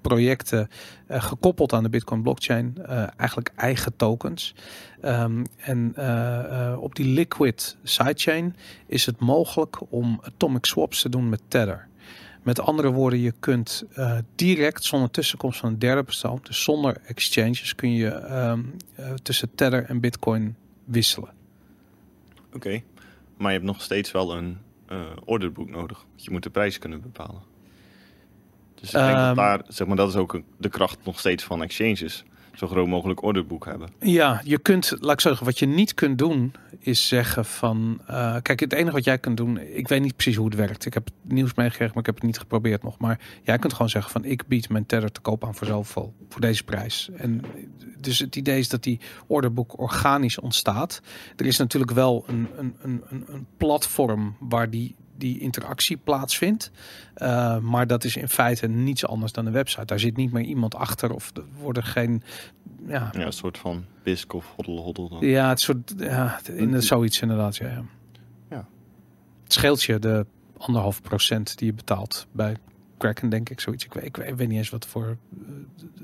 projecten gekoppeld aan de bitcoin blockchain. eigenlijk eigen tokens. Ehm, en op die liquid sidechain is het mogelijk om atomic swaps te doen met Tether. Met andere woorden, je kunt eh, direct zonder tussenkomst van een derde persoon, dus zonder exchanges, kun je ehm, eh, tussen Tether en Bitcoin wisselen. Oké, maar je hebt nog steeds wel een eh, orderboek nodig. Want je moet de prijs kunnen bepalen. Dus ik denk Ehm. dat daar, zeg maar, dat is ook de kracht nog steeds van exchanges. Zo groot mogelijk orderboek hebben. Ja, je kunt, laat ik zeggen, wat je niet kunt doen, is zeggen van, eh, kijk, het enige wat jij kunt doen, ik weet niet precies hoe het werkt. Ik heb het nieuws meegekregen, maar ik heb het niet geprobeerd nog. Maar jij kunt gewoon zeggen van, ik bied mijn tether te koop aan voor zoveel, voor deze prijs. En dus het idee is dat die orderboek organisch ontstaat. Er is natuurlijk wel een, een, een, een, een platform waar die, die interactie plaatsvindt. Eh, maar dat is in feite niets anders dan een website. Daar zit niet meer iemand achter of er worden geen... Ja, Ja, een soort van bisk of hoddel hoddel. dan. ja, het soort, ja, in zoiets inderdaad. Ja, ja. Ja. Het scheelt je de anderhalf procent die je betaalt bij Kraken, denk ik, zoiets. Ik weet, ik weet, ik weet niet eens wat voor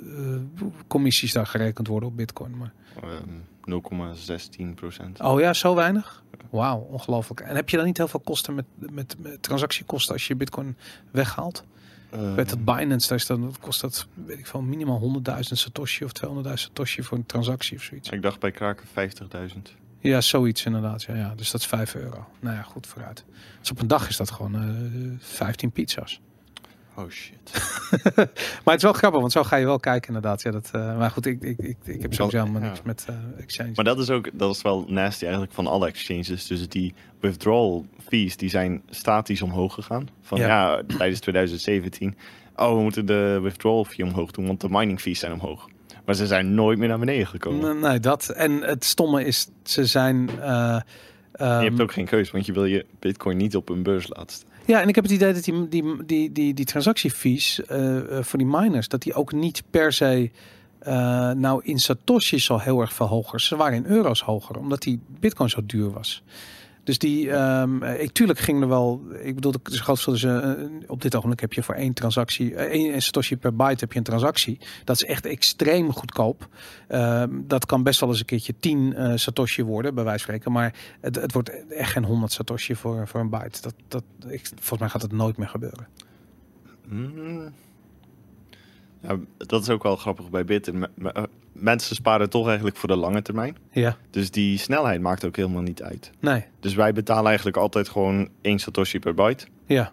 eh, eh, commissies daar gerekend worden op Bitcoin. Maar... Ehm, 0,16 procent. Oh ja, zo weinig? Wauw, ongelooflijk. En heb je dan niet heel veel kosten met, met, met transactiekosten als je Bitcoin weghaalt? Ehm, Met het Binance, daar is dan, kost dat, weet ik veel, minimaal 100.000 Satoshi of 200.000 Satoshi voor een transactie of zoiets. Ik dacht bij Kraken 50.000. Ja, zoiets inderdaad. Ja, ja. Dus dat is 5 euro. Nou ja, goed vooruit. Dus op een dag is dat gewoon eh 15 pizza's. Oh shit. Maar het is wel grappig, want zo ga je wel kijken inderdaad. Ja, dat, eh, maar goed, ik, ik, ik, ik heb sowieso helemaal Ja. niks met eh, exchange. Maar dat is ook, dat is wel nasty eigenlijk van alle exchanges. Dus die withdrawal fees, die zijn statisch omhoog gegaan. Van Ja. ja, tijdens 2017. Oh, we moeten de withdrawal fee omhoog doen, want de mining fees zijn omhoog. Maar ze zijn nooit meer naar beneden gekomen. Nee, nee, dat. En het stomme is, ze zijn... eh, ehm, je hebt ook geen keus, want je wil je bitcoin niet op een beurs laten staan. Ja, en ik heb het idee dat die, die, die, die, die transactiefees eh, eh, voor die miners, dat die ook niet per se eh, nou in Satoshi's al heel erg veel hoger. Ze waren in euro's hoger, omdat die bitcoin zo duur was. Dus die, ehm ik tuurlijk ging er wel. Ik bedoel, het is groot verschil tussen, eh, op dit ogenblik heb je voor één transactie, eh, één satoshi per byte heb je een transactie. Dat is echt extreem goedkoop. Ehm, dat kan best wel eens een keertje 10 eh, satoshi worden, bij wijze van spreken. Maar het, het wordt echt geen 100 satoshi voor, voor een byte. Dat, dat, ik, volgens mij gaat het nooit meer gebeuren. Hmm. Ja, dat is ook wel grappig bij Bit. Eh, Mensen sparen toch eigenlijk voor de lange termijn. Ja, Dus die snelheid maakt ook helemaal niet uit. nee. Dus wij betalen eigenlijk altijd gewoon 1 satoshi per byte. Ja,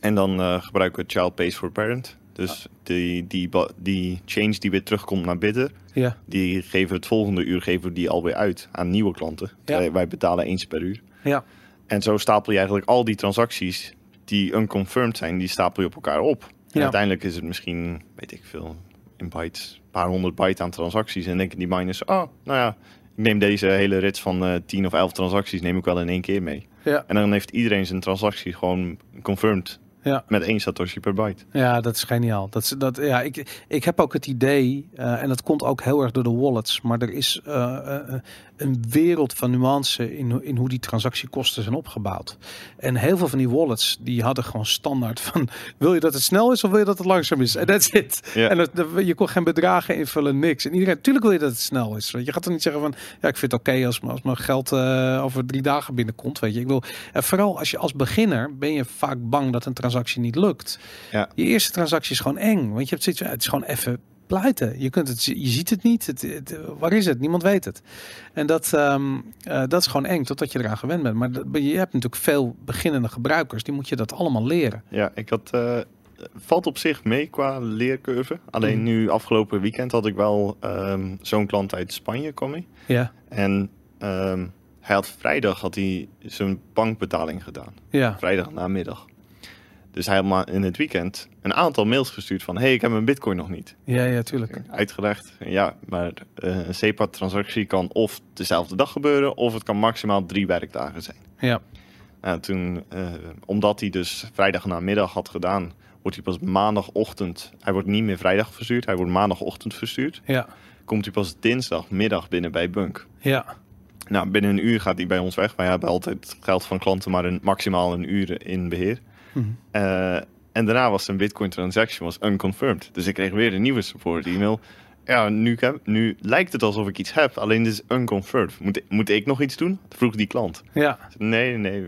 En dan eh, gebruiken we child pays for parent. Dus die, die, ba- die change die weer terugkomt naar bidden, ja, die geven we het volgende uur geven we die alweer uit aan nieuwe klanten. Ja. Wij betalen eens per uur. ja. En zo stapel je eigenlijk al die transacties die unconfirmed zijn, die stapel je op elkaar op. En Ja. uiteindelijk is het misschien, weet ik veel, in bytes, een paar honderd byte aan transacties. En denken die miners, oh, nou ja, ik neem deze hele rits van eh 10 of 11 transacties neem ik wel in één keer mee. Ja, En dan heeft iedereen zijn transactie gewoon confirmed ja. met één satoshi per byte. Ja, dat is geniaal. Dat, is- dat, ja, ik, ik heb ook het idee, eh, en dat komt ook heel erg door de wallets, maar er is eh, een wereld van nuance in, hoe- in hoe die transactiekosten zijn opgebouwd. En heel veel van die wallets, die hadden gewoon standaard van, wil je dat het snel is of wil je dat het langzaam is? En that's it. Ja. En dat, je kon geen bedragen invullen, niks. En iedereen, natuurlijk wil je dat het snel is. Want je gaat er niet zeggen van, ja, ik vind het oké als, als mijn geld eh, over drie dagen binnenkomt. Weet je, ik wil, en vooral als je als beginner ben je vaak bang dat een transactie niet lukt. Ja. Je eerste transactie is gewoon eng, want je hebt zoiets, het is gewoon even pleiten. Je kunt het, je ziet het niet. Het, het- waar is het? Niemand weet het. En dat, ehm, eh, dat is gewoon eng, totdat je eraan gewend bent. Maar dat- je hebt natuurlijk veel beginnende gebruikers, die moet je dat allemaal leren. Ja, ik had. eh, valt op zich mee qua leercurve. Alleen Mhm. nu afgelopen weekend had ik wel ehm, zo'n klant uit Spanje mee. Ja, En ehm, hij had vrijdag had hij zijn bankbetaling gedaan. ja, Vrijdag namiddag. Dus hij had maar in het weekend een aantal mails gestuurd van... hey, ik heb mijn bitcoin nog niet. ja, ja, tuurlijk. Uitgelegd, ja, maar eh, een SEPA-transactie kan of dezelfde dag gebeuren... of het kan maximaal drie werkdagen zijn. Ja, Nou, toen, eh, omdat hij dus vrijdag namiddag had gedaan, wordt hij pas maandagochtend. Hij wordt niet meer vrijdag verstuurd, hij wordt maandagochtend verstuurd. ja, Komt hij pas dinsdagmiddag binnen bij Bunk. ja, Nou, binnen een uur gaat hij bij ons weg. Wij hebben altijd geld van klanten, maar een, maximaal een uur in beheer. Mhm. Eh, en daarna was zijn Bitcoin transaction was unconfirmed. Dus ik kreeg weer een nieuwe support e-mail. Ja, nu, heb, nu lijkt het alsof ik iets heb, alleen dit is unconfirmed. Moet, moet ik nog iets doen? Vroeg die klant. ja. Nee, nee,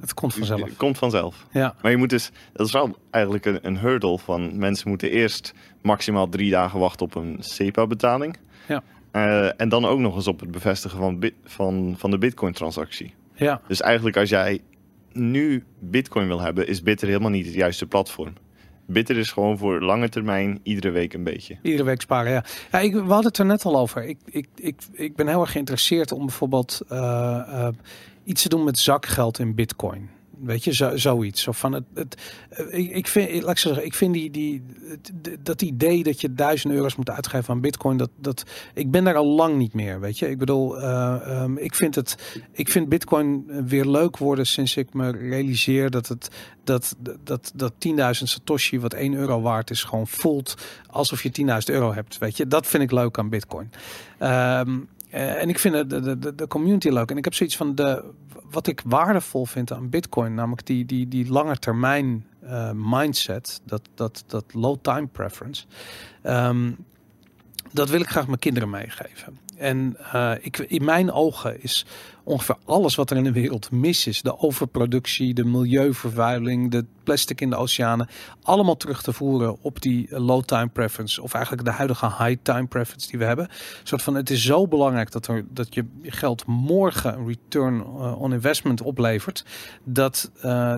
Het komt vanzelf. het komt vanzelf. Ja, Maar je moet dus, dat is wel eigenlijk een, een hurdle van mensen moeten eerst maximaal drie dagen wachten op een SEPA-betaling. Ja. Eh, en dan ook nog eens op het bevestigen van, bit, van, van de Bitcoin-transactie. ja, Dus eigenlijk als jij nu Bitcoin wil hebben, is Bitter helemaal niet het juiste platform. Bitter is gewoon voor lange termijn, iedere week een beetje. iedere week sparen, ja. ja ik, we hadden het er net al over. Ik, ik, ik, ik ben heel erg geïnteresseerd om bijvoorbeeld eh, eh, iets te doen met zakgeld in bitcoin. Weet je, zo, zoiets. Of van het, het, eh, ik, vind, laat ik zeggen, ik vind die, die, dat idee dat je duizend euro's moet uitgeven aan bitcoin, dat, dat, ik ben daar al lang niet meer, weet je. Ik bedoel, eh, ehm, ik vind het, ik vind bitcoin weer leuk worden sinds ik me realiseer dat het, dat, dat, dat 10.000 satoshi, wat 1 euro waard is, gewoon voelt alsof je 10.000 euro hebt, weet je. Dat vind ik leuk aan bitcoin. Ehm, eh, en ik vind de, de, de, de community leuk. En ik heb zoiets van de, wat ik waardevol vind aan Bitcoin, namelijk die, die, die lange termijn eh, mindset, dat, dat, dat low time preference. Ehm, dat wil ik graag mijn kinderen meegeven. En eh, ik, in mijn ogen is ongeveer alles wat er in de wereld mis is, de overproductie, de milieuvervuiling, de plastic in de oceanen, allemaal terug te voeren op die eh, low time preference, of eigenlijk de huidige high time preference die we hebben. Een soort van, het is zo belangrijk dat, er, dat je geld morgen een return eh, on investment oplevert, dat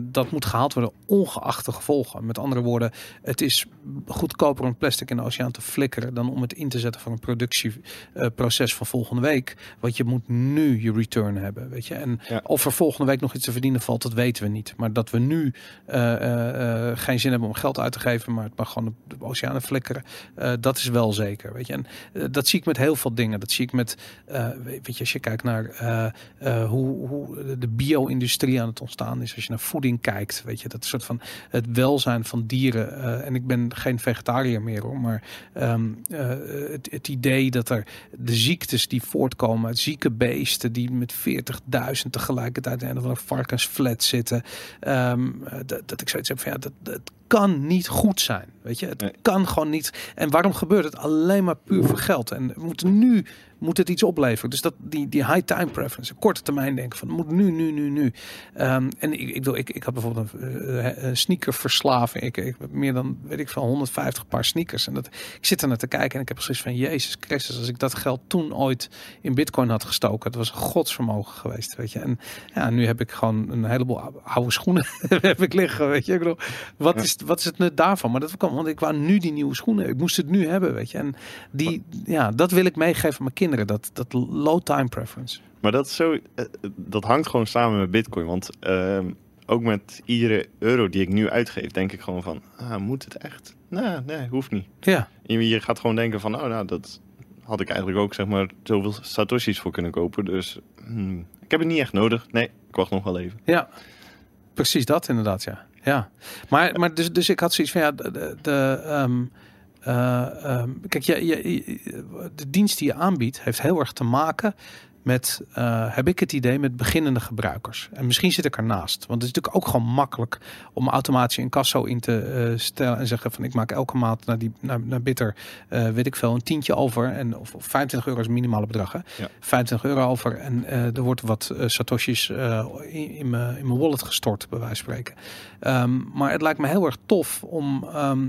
dat dat moet gehaald worden, ongeacht de gevolgen. Met andere woorden, het is goedkoper om plastic in de oceaan te flikkeren dan om het in te zetten voor een productieproces van volgende week. Want je moet nu je return hebben, weet je. En Ja. of er volgende week nog iets te verdienen valt, dat weten we niet. Maar dat we nu eh, eh, eh, geen zin hebben om geld uit te geven, maar het mag gewoon op de oceanen flikkeren, dat is wel zeker, weet je. En dat zie ik met heel veel dingen. Dat zie ik met, weet je, als je kijkt naar hoe, hoe de bio-industrie aan het ontstaan is, als je naar voeding kijkt, weet je, dat soort van het welzijn van dieren. en ik ben geen vegetariër meer hoor, maar ehm, eh, het, het idee dat er de ziektes die voortkomen uit zieke beesten die met 40.000 tegelijkertijd in een varkensflat zitten. Eh, dat, dat ik zoiets heb van ja, dat, dat kan niet goed zijn. Weet je, het Nee. kan gewoon niet. En waarom gebeurt het? Alleen maar puur voor geld. En we moeten nu moet het iets opleveren. Dus dat die, die high time preference, korte termijn denken van moet nu, nu, nu, nu. Ehm, en ik, ik, bedoel, ik, ik had bijvoorbeeld een, een sneakerverslaving. Ik, ik heb meer dan weet ik veel 150 paar sneakers. En dat ik zit er naar te kijken en ik heb precies van Jezus Christus, als ik dat geld toen ooit in Bitcoin had gestoken, het was een godsvermogen geweest, weet je. En ja, nu heb ik gewoon een heleboel ou- oude schoenen heb ik liggen, weet je. Ik bedoel, wat Ja. is wat is het nut daarvan? Maar dat kwam, want ik wou nu die nieuwe schoenen. Ik moest het nu hebben, weet je. En die, ja, dat wil ik meegeven aan mijn kinderen. Dat, dat low time preference. Maar dat, is zo, eh, dat hangt gewoon samen met Bitcoin. Want ehm, ook met iedere euro die ik nu uitgeef, denk ik gewoon van, ah, moet het echt? Nee, nee, hoeft niet. Ja, Je, je gaat gewoon denken van, oh, nou, dat had ik eigenlijk ook, zeg maar, zoveel satoshis voor kunnen kopen. Dus hmm, ik heb het niet echt nodig. Nee, ik wacht nog wel even. ja. Precies dat inderdaad, ja. Ja. Maar, maar dus, dus ik had zoiets van, ja, de, de, ehm, eh, ehm, kijk, je, je- de dienst die je aanbiedt heeft heel erg te maken met, eh, heb ik het idee, met beginnende gebruikers. En misschien zit ik ernaast. Want het is natuurlijk ook gewoon makkelijk om automatisch een kasso in te eh, stellen en zeggen van ik maak elke maand naar, die, naar, naar Bitter, eh, weet ik veel, een tientje over. En, of, of 25 euro is minimale bedrag. Hè? Ja. 25 euro over en er wordt wat satoshis in, in mijn in mijn wallet gestort, bij wijze van spreken. Ehm, maar het lijkt me heel erg tof om ehm,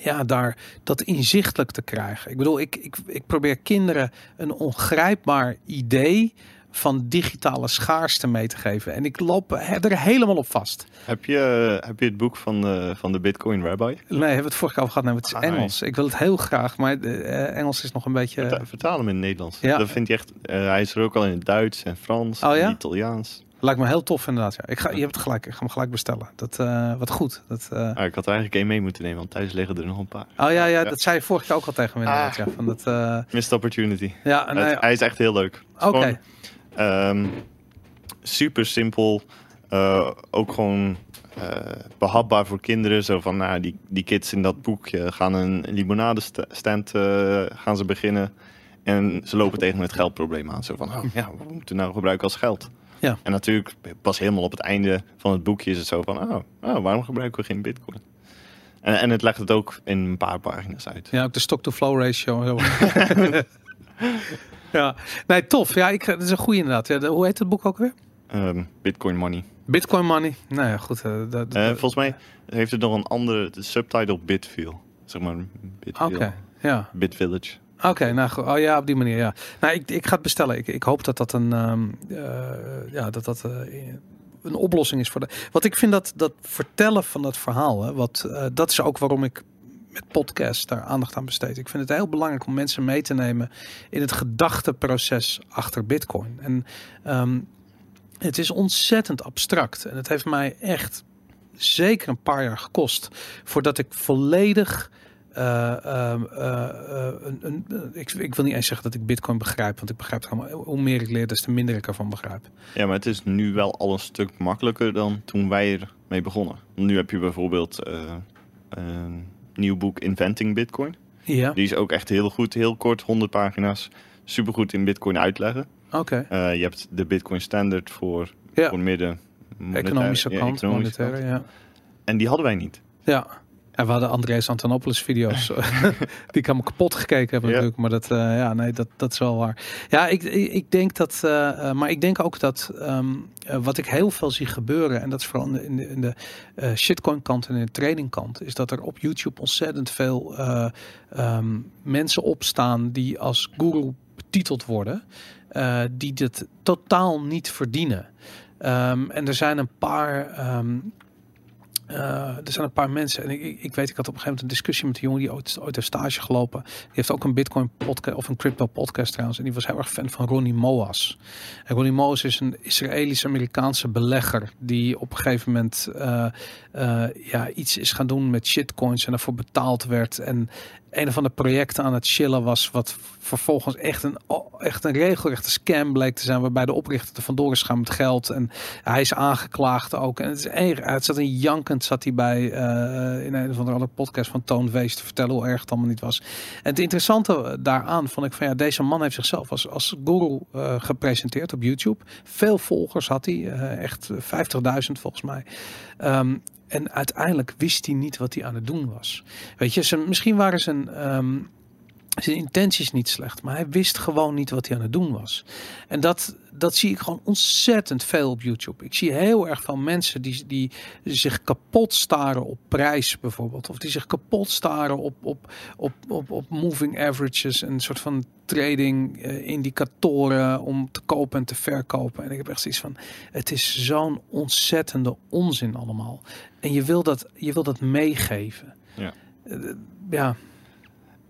ja, daar dat inzichtelijk te krijgen. Ik bedoel, ik, ik, ik probeer kinderen een ongrijpbaar idee van digitale schaarste mee te geven. En ik loop er helemaal op vast. Heb je, heb je het boek van de, van de Bitcoin Rabbi? Nee, hebben we het vorige keer over gehad. Nee, het is Ah, nee. Engels. Ik wil het heel graag, maar eh, Engels is nog een beetje... Verta- Vertaal hem in het Nederlands. Ja. Dat vind je echt, eh, hij is er ook al in het Duits en Frans Oh ja? Italiaans. Lijkt me heel tof inderdaad. Ja. Ik ga, je hebt het gelijk. Ik ga hem gelijk bestellen. Dat, eh, wat goed. Dat, eh, Ah, ik had er eigenlijk één mee moeten nemen, want thuis liggen er nog een paar. Oh ja, ja, Ja. dat zei je vorig jaar ook al tegen me inderdaad. Ah. Ja, van dat, eh, Missed opportunity. ja, Het- nee, hij is echt heel leuk. Het oké. ehm, super simpel. Ook gewoon eh, behapbaar voor kinderen. Zo van, nou, die, die kids in dat boekje gaan een limonadestand gaan ze beginnen. En ze lopen tegen het geldprobleem aan. Zo van, oh, ja, wat moeten we nou gebruiken als geld? Ja. En natuurlijk, pas helemaal op het einde van het boekje is het zo van, oh, oh waarom gebruiken we geen bitcoin? En, en het legt het ook in een paar pagina's uit. Ja, ook de stock-to-flow ratio. ja, nee, tof. Ja, ik, dat is een goede inderdaad. Ja, de- hoe heet het boek ook weer? Ehm, bitcoin money. Bitcoin Money. Nou ja, goed. eh, dat, Eh, volgens mij heeft het nog een andere de subtitle Bitville. Zeg maar. Oké, ja. Bitvillage. Oké, nou. Oh ja, op die manier, ja. Nou, ik, ik ga het bestellen. Ik, ik hoop dat dat een, ehm, eh, ja, dat dat eh, een oplossing is voor de. Wat ik vind dat dat vertellen van dat verhaal, hè, wat eh, dat is ook waarom ik met podcast daar aandacht aan besteed. Ik vind het heel belangrijk om mensen mee te nemen in het gedachteproces achter Bitcoin. En ehm, het is ontzettend abstract en het heeft mij echt zeker een paar jaar gekost voordat ik volledig eh, ehm, eh, eh, een, een, ik, ik wil niet eens zeggen dat ik Bitcoin begrijp, want ik begrijp het allemaal. Hoe meer ik leer, des te minder ik ervan begrijp. Ja, maar het is nu wel al een stuk makkelijker dan toen wij ermee begonnen. Nu heb je bijvoorbeeld een nieuw boek Inventing Bitcoin. Ja, Die is ook echt heel goed, heel kort, 100 pagina's. Supergoed in Bitcoin uitleggen. oké. Je hebt de Bitcoin Standard voor, Ja. voor midden. monetaire- Economische ja, kant, economische monetaire, ja. En die hadden wij niet. Ja. En we hadden Andreas Antonopoulos video's die ik allemaal kapot gekeken hebben Ja. natuurlijk. Maar dat, eh, ja, nee, dat, dat is wel waar. Ja, ik, ik, denk dat, eh, eh, maar ik denk ook dat ehm, eh, wat ik heel veel zie gebeuren, en dat is vooral in de, in de, in de shitcoin kant en in de trading kant, is dat er op YouTube ontzettend veel eh, ehm, mensen opstaan die als guru betiteld worden, die dit totaal niet verdienen. Ehm, en er zijn een paar eh, er zijn een paar mensen. En ik, ik, ik weet, ik had op een gegeven moment een discussie met een jongen die ooit, ooit heeft stage gelopen. Die heeft ook een Bitcoin podcast of een crypto podcast trouwens. En die was heel erg fan van Ronnie Moas. En Ronnie Moas is een Israëlisch-Amerikaanse belegger. Die op een gegeven moment eh, eh, ja, iets is gaan doen met shitcoins. En daarvoor betaald werd. En een of andere projecten aan het chillen was. Wat vervolgens echt een, echt een regelrechte scam bleek te zijn. Waarbij de oprichter er vandoor is gaan met geld. En hij is aangeklaagd ook. En het, is erg, het zat een jankend zat hij bij eh, in een of andere podcast van Toon Wees te vertellen hoe erg het allemaal niet was. En het interessante daaraan vond ik van ja, deze man heeft zichzelf als, als guru eh, gepresenteerd op YouTube. Veel volgers had hij, eh, echt 50.000 volgens mij. Ehm, en uiteindelijk wist hij niet wat hij aan het doen was. Weet je, misschien waren zijn, ehm, zijn intenties niet slecht, maar hij wist gewoon niet wat hij aan het doen was. En dat, dat zie ik gewoon ontzettend veel op YouTube. Ik zie heel erg veel mensen die, die zich kapot staren op prijs bijvoorbeeld. Of die zich kapot staren op, op, op, op, op moving averages. Een soort van trading eh, indicatoren om te kopen en te verkopen. En ik heb echt zoiets van, het is zo'n ontzettende onzin allemaal. En je wil dat, je wil dat meegeven. Ja. Eh, ja,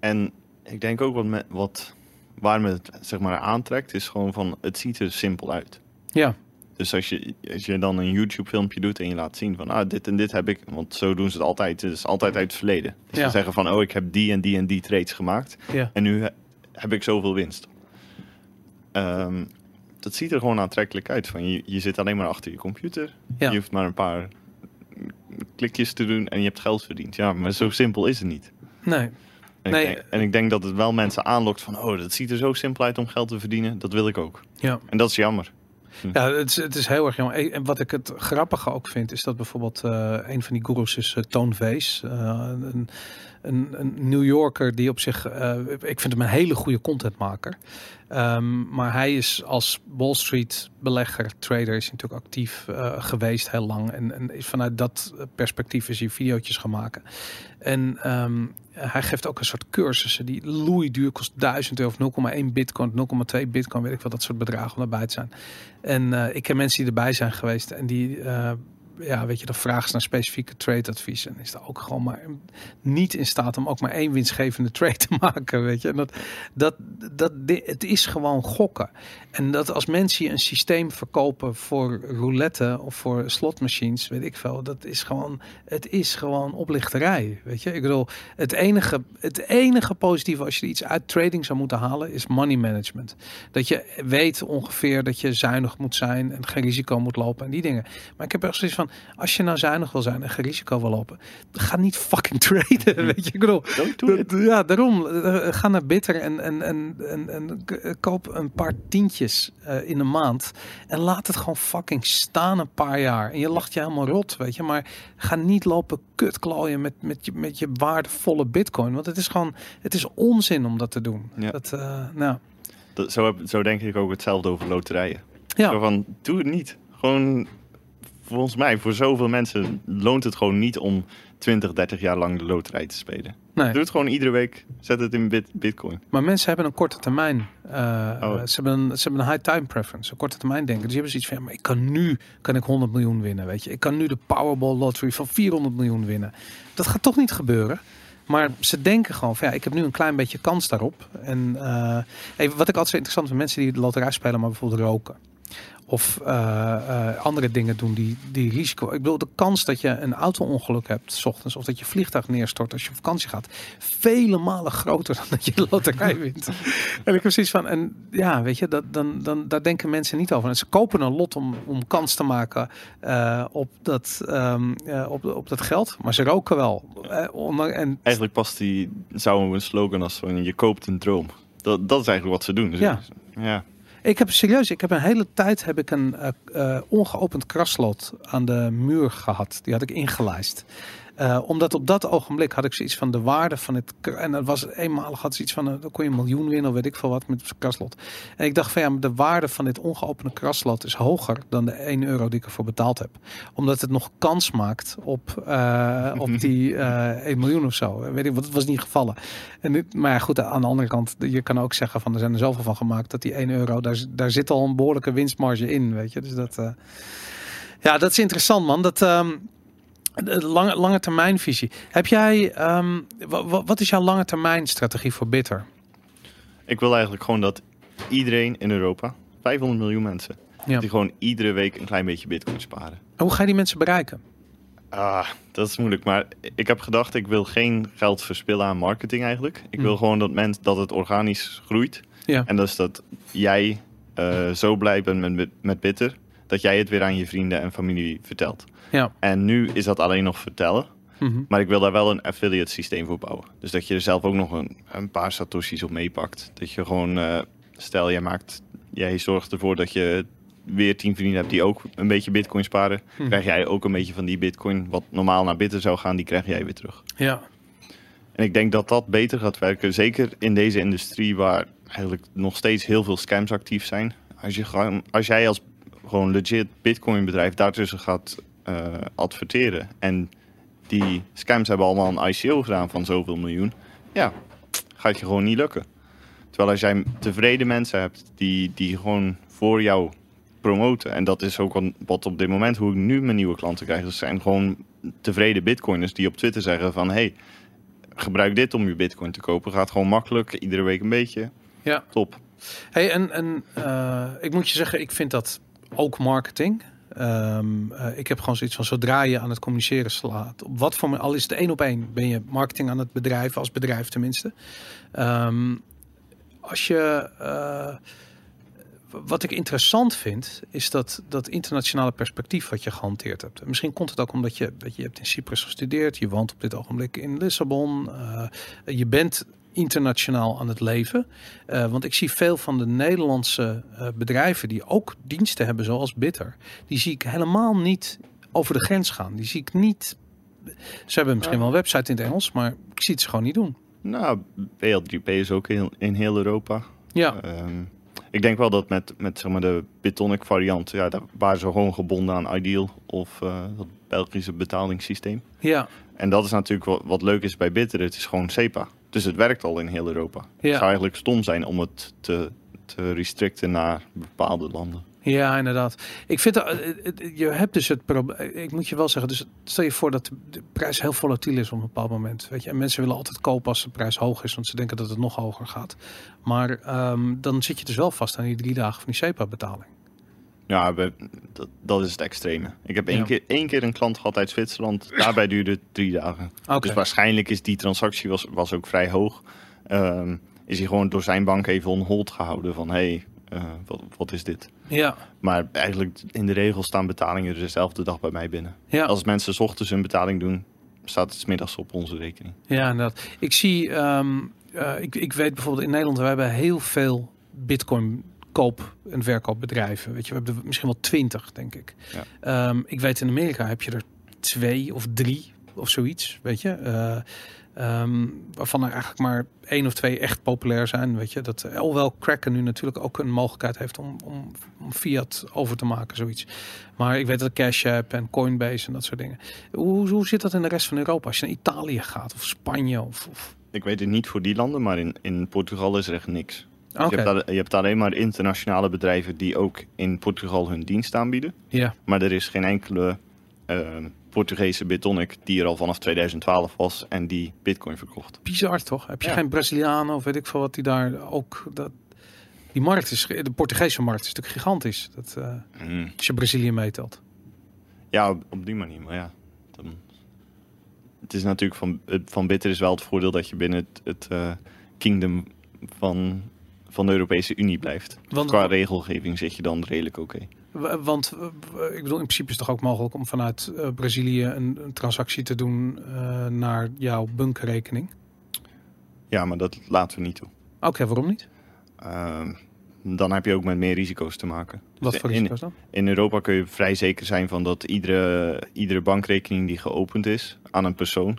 En ik denk ook wat, me, wat waar me het zeg maar aantrekt, is gewoon van het ziet er simpel uit. ja, Dus als je, als je dan een YouTube filmpje doet en je laat zien van ah, dit en dit heb ik, want zo doen ze het altijd. Het is altijd uit het verleden. Dus Ja. ze zeggen van oh, ik heb die en die en die trades gemaakt. ja, En nu he- heb ik zoveel winst. Ehm, dat ziet er gewoon aantrekkelijk uit. Van je, je zit alleen maar achter je computer. Ja. Je hoeft maar een paar klikjes te doen en je hebt geld verdiend. Ja, maar zo simpel is het niet. nee. En, Nee. ik, denk, en ik denk dat het wel mensen aanlokt van... oh, dat ziet er zo simpel uit om geld te verdienen. Dat wil ik ook. Ja. En dat is jammer. Ja, het is, het is heel erg jammer. En wat ik het grappige ook vind, is dat bijvoorbeeld eh, een van die gurus is uh, Toon Vees. eh, een, een, New Yorker die op zich, eh, ik vind hem een hele goede contentmaker. Ehm, maar hij is als Wall Street belegger, trader, is natuurlijk actief eh, geweest heel lang. En, en is vanuit dat perspectief is hij video's gaan maken. En ehm, hij geeft ook een soort cursussen die loei duur kost 1000 euro of 0,1 bitcoin, 0,2 bitcoin, weet ik wat dat soort bedragen om erbij te zijn. En eh, ik ken mensen die erbij zijn geweest en die, ja, weet je, dan vragen ze naar specifieke trade-advies. En is daar ook gewoon maar niet in staat om ook maar één winstgevende trade te maken, weet je. En dat, dat, dat, het is gewoon gokken. En dat als mensen je een systeem verkopen voor roulette of voor slotmachines, weet ik veel, dat is gewoon, het is gewoon oplichterij, weet je. Ik bedoel, het enige, het enige positieve als je iets uit trading zou moeten halen, is money management. Dat je weet ongeveer dat je zuinig moet zijn en geen risico moet lopen en die dingen. Maar ik heb echt zoiets van, als je nou zuinig wil zijn en geen risico wil lopen, ga niet fucking traden, weet je. Ik bedoel, ja, daarom. eh, Ga naar Bitter en, en, en, en, en k- koop een paar tientjes eh, in een maand. En laat het gewoon fucking staan een paar jaar. En je lacht je helemaal rot, weet je. Maar ga niet lopen kutklooien met, met, je, met je waardevolle bitcoin. Want het is gewoon, het is onzin om dat te doen. Ja. Dat, eh, nou, Dat, zo, heb, zo denk ik ook hetzelfde over loterijen. Zo ja, van, doe het niet. Gewoon, volgens mij, voor zoveel mensen loont het gewoon niet om 20, 30 jaar lang de loterij te spelen. nee. Doe het gewoon iedere week. Zet het in bit, bitcoin. Maar mensen hebben een korte termijn. eh, Oh. ze, hebben een, ze hebben een high time preference, een korte termijn denken. Dus die hebben zoiets van, ja, maar ik kan nu kan ik 100 miljoen winnen, weet je. Ik kan nu de Powerball lottery van 400 miljoen winnen. Dat gaat toch niet gebeuren. Maar ze denken gewoon van, ja, ik heb nu een klein beetje kans daarop. En eh, hey, wat ik altijd zo interessant vind, mensen die de loterij spelen, maar bijvoorbeeld roken. Of eh, eh, andere dingen doen die, die risico. Ik bedoel, de kans dat je een auto-ongeluk hebt, s ochtends, of dat je vliegtuig neerstort als je op vakantie gaat, vele malen groter dan dat je de loterij wint. en ik heb zoiets van, en ja, weet je, dat, dan, dan, daar denken mensen niet over. En ze kopen een lot om, om kans te maken eh, op, dat, ehm, eh, op, op dat geld, maar ze roken wel. Onder, en Eigenlijk past die, zou een slogan als van, je koopt een droom. Dat, dat is eigenlijk wat ze doen. Dus Ja. ja. Ik heb serieus, ik heb een hele tijd heb ik een eh, eh, ongeopend kraslot aan de muur gehad. Die had ik ingelijst. Eh, omdat op dat ogenblik had ik zoiets van de waarde van het. En dat was eenmalig had zoiets van. eh, dan kon je een miljoen winnen of weet ik veel wat met het kraslot. En ik dacht van ja, de waarde van dit ongeopende kraslot is hoger dan de 1 euro die ik ervoor betaald heb. Omdat het nog kans maakt op, eh, op die eh 1 miljoen of zo. Weet ik wat, het was niet gevallen. En dit, maar ja, goed, aan de andere kant, je kan ook zeggen van er zijn er zoveel van gemaakt dat die 1 euro, daar, daar zit al een behoorlijke winstmarge in, weet je. Dus dat, ja, dat is interessant, man. Dat ehm, de lange, lange termijn visie. Heb jij, ehm, wa- wa- wat is jouw lange termijn strategie voor Bitter? Ik wil eigenlijk gewoon dat iedereen in Europa, 500 miljoen mensen, Ja. die gewoon iedere week een klein beetje bitcoin sparen. En hoe ga je die mensen bereiken? Ah, dat is moeilijk. Maar ik heb gedacht, ik wil geen geld verspillen aan marketing eigenlijk. Ik wil Hmm. gewoon dat, mens, dat het organisch groeit. Ja. En dus dat jij eh, zo blij bent met, met Bitter, dat jij het weer aan je vrienden en familie vertelt. Ja. En nu is dat alleen nog vertellen. Mhm. Maar ik wil daar wel een affiliate systeem voor bouwen. Dus dat je er zelf ook nog een, een paar satoshis op meepakt. Dat je gewoon, eh, stel jij maakt, jij zorgt ervoor dat je weer tien vrienden hebt die ook een beetje bitcoin sparen. Mhm. Krijg jij ook een beetje van die bitcoin, wat normaal naar bitter zou gaan, die krijg jij weer terug. Ja. En ik denk dat dat beter gaat werken. Zeker in deze industrie waar eigenlijk nog steeds heel veel scams actief zijn. Als, je als jij als gewoon legit bitcoin bedrijf daartussen gaat eh, adverteren. En die scams hebben allemaal een ICO gedaan van zoveel miljoen. Ja, gaat je gewoon niet lukken. Terwijl als jij tevreden mensen hebt die, die gewoon voor jou promoten. En dat is ook wat- op dit moment hoe ik nu mijn nieuwe klanten krijg. Dat zijn gewoon tevreden bitcoiners die op Twitter zeggen van... Hey, gebruik dit om je bitcoin te kopen. Gaat gewoon makkelijk, iedere week een beetje. Ja. Top. Hey, en, en eh, ik moet je zeggen, ik vind dat ook marketing. Ehm, eh, ik heb gewoon zoiets van zodra je aan het communiceren slaat, op wat voor al is het één op één, ben je marketing aan het bedrijven, als bedrijf tenminste. Ehm, als je, eh, wat ik interessant vind, is dat dat internationale perspectief wat je gehanteerd hebt. En Misschien komt het ook omdat je, je, je hebt in Cyprus gestudeerd, je woont op dit ogenblik in Lissabon, eh, je bent internationaal aan het leven. Eh, want ik zie veel van de Nederlandse eh, bedrijven die ook diensten hebben, zoals Bitter, die zie ik helemaal niet over de grens gaan. Die zie ik niet. Ze hebben misschien wel een website in het Engels, maar ik zie het ze gewoon niet doen. Nou, BL3P is ook in, in heel Europa. Ja, Ehm, ik denk wel dat met, met zeg maar, de Bitonic variant, ja, daar waren ze gewoon gebonden aan Ideal of eh dat Belgische betalingssysteem. ja, En dat is natuurlijk wat, wat leuk is bij Bitter, het is gewoon SEPA. Dus het werkt al in heel Europa. Het zou eigenlijk stom zijn om het te, te restricten naar bepaalde landen. ja, inderdaad. Ik vind dat eh, eh, je hebt dus het probleem. Ik moet je wel zeggen, dus stel je voor dat de prijs heel volatiel is op een bepaald moment. Weet je, en mensen willen altijd kopen als de prijs hoog is, want ze denken dat het nog hoger gaat. Maar ehm, dan zit je dus wel vast aan die drie dagen van die SEPA-betaling. Ja, we- dat, dat is het extreme. Ik heb één, Ja. keer, één keer een klant gehad uit Zwitserland. Daarbij duurde het drie dagen. Dus waarschijnlijk is die transactie was, was ook vrij hoog. Ehm, is hij gewoon door zijn bank even on hold gehouden van... hé, hey, eh, wat, wat is dit? Ja, Maar eigenlijk in de regel staan betalingen dezelfde dag bij mij binnen. ja. Als mensen 's ochtends hun betaling doen, staat het 's middags op onze rekening. Ja, inderdaad. Ik zie, ehm, eh, ik, ik weet bijvoorbeeld in Nederland, we hebben heel veel bitcoin koop- en verkoopbedrijven. Weet je, we hebben er misschien wel twintig, denk ik. Ja. Ehm, ik weet in Amerika heb je er twee of drie of zoiets, weet je. Eh, ehm, waarvan er eigenlijk maar één of twee echt populair zijn, weet je. Dat, alhoewel Kraken nu natuurlijk ook een mogelijkheid heeft om, om, om fiat over te maken, zoiets. Maar ik weet dat Cash App en Coinbase en dat soort dingen. Hoe, hoe zit dat in de rest van Europa? Als je naar Italië gaat of Spanje of... of... Ik weet het niet voor die landen, maar in, in Portugal is er echt niks. Dus je, hebt, al- je hebt alleen maar internationale bedrijven die ook in Portugal hun dienst aanbieden. ja. Maar er is geen enkele eh, Portugese Bitonic die er al vanaf 2012 was en die bitcoin verkocht. Bizar toch? Heb je Ja. geen Brazilianen of weet ik veel wat die daar ook... Dat... Die markt is, de Portugese markt is natuurlijk gigantisch. Dat, eh, Mm. als je Brazilië meetelt. Ja, op, op die manier. Maar ja, dan... het is natuurlijk van, van Bitter is wel het voordeel dat je binnen het, het eh, kingdom van, van de Europese Unie blijft. Want, Qua regelgeving zit je dan redelijk oké. want ik bedoel, in principe is het toch ook mogelijk om vanuit eh, Brazilië een, een transactie te doen eh, naar jouw bunkerrekening. Ja, maar dat laten we niet toe. Oké, waarom niet? Ehm, dan heb je ook met meer risico's te maken. Wat Dus voor in- risico's dan? In Europa kun je vrij zeker zijn van dat iedere, iedere bankrekening die geopend is aan een persoon,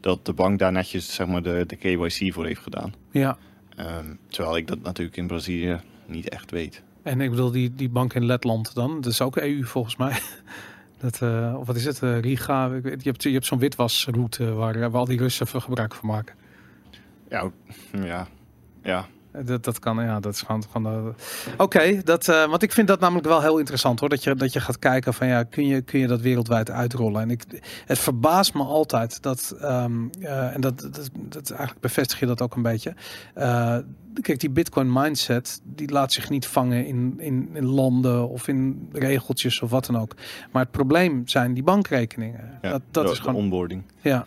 dat de bank daar netjes zeg maar, de, de KYC voor heeft gedaan. Ja, Ehm, terwijl ik dat natuurlijk in Brazilië niet echt weet. en ik bedoel die, die bank in Letland dan. Dat is ook EU volgens mij. Dat, eh, of wat is het? eh, Riga. Ik weet, je hebt, je hebt zo'n witwasroute waar, waar al die Russen gebruik van maken. Ja, ja, ja. Dat, dat kan, ja, dat is gewoon. gewoon Oké, dat, eh, want ik vind dat namelijk wel heel interessant hoor. Dat je, dat je gaat kijken van ja, kun je, kun je dat wereldwijd uitrollen? En ik, het verbaast me altijd dat, ehm, eh, en dat, dat, dat eigenlijk bevestig je dat ook een beetje. Eh, kijk, die Bitcoin mindset, die laat zich niet vangen in, in, in landen of in regeltjes of wat dan ook. Maar het probleem zijn die bankrekeningen. ja dat dat is gewoon, onboarding. ja,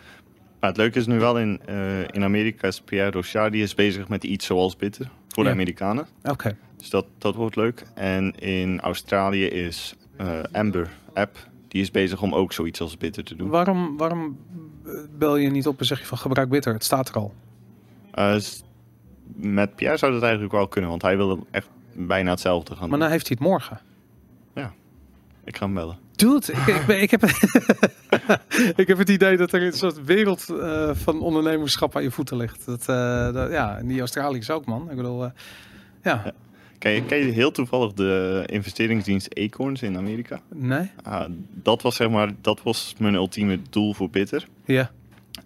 Maar het leuke is nu wel in, eh, in Amerika is Pierre Rochard, die is bezig met iets zoals Bitter voor Ja. de Amerikanen. oké. Dus dat, dat wordt leuk. En in Australië is eh, Amber app, die is bezig om ook zoiets als Bitter te doen. Waarom, waarom eh, bel je niet op en zeg je van gebruik Bitter? Het staat er al. S- met Pierre zou dat eigenlijk wel kunnen, want hij wil echt bijna hetzelfde gaan Maar doen. dan heeft hij het morgen. Ik ga hem bellen. Het. Ik, ik, ben, ik, heb, ik heb het idee dat er een soort wereld eh, van ondernemerschap aan je voeten ligt. Dat, eh, dat, ja, en die Australiërs ook, man. Ik bedoel, eh, ja. Ja. Ken je, ken je heel toevallig de investeringsdienst Acorns in Amerika? Nee? Ah, dat was zeg maar, dat was mijn ultieme doel voor Bitter. Ja.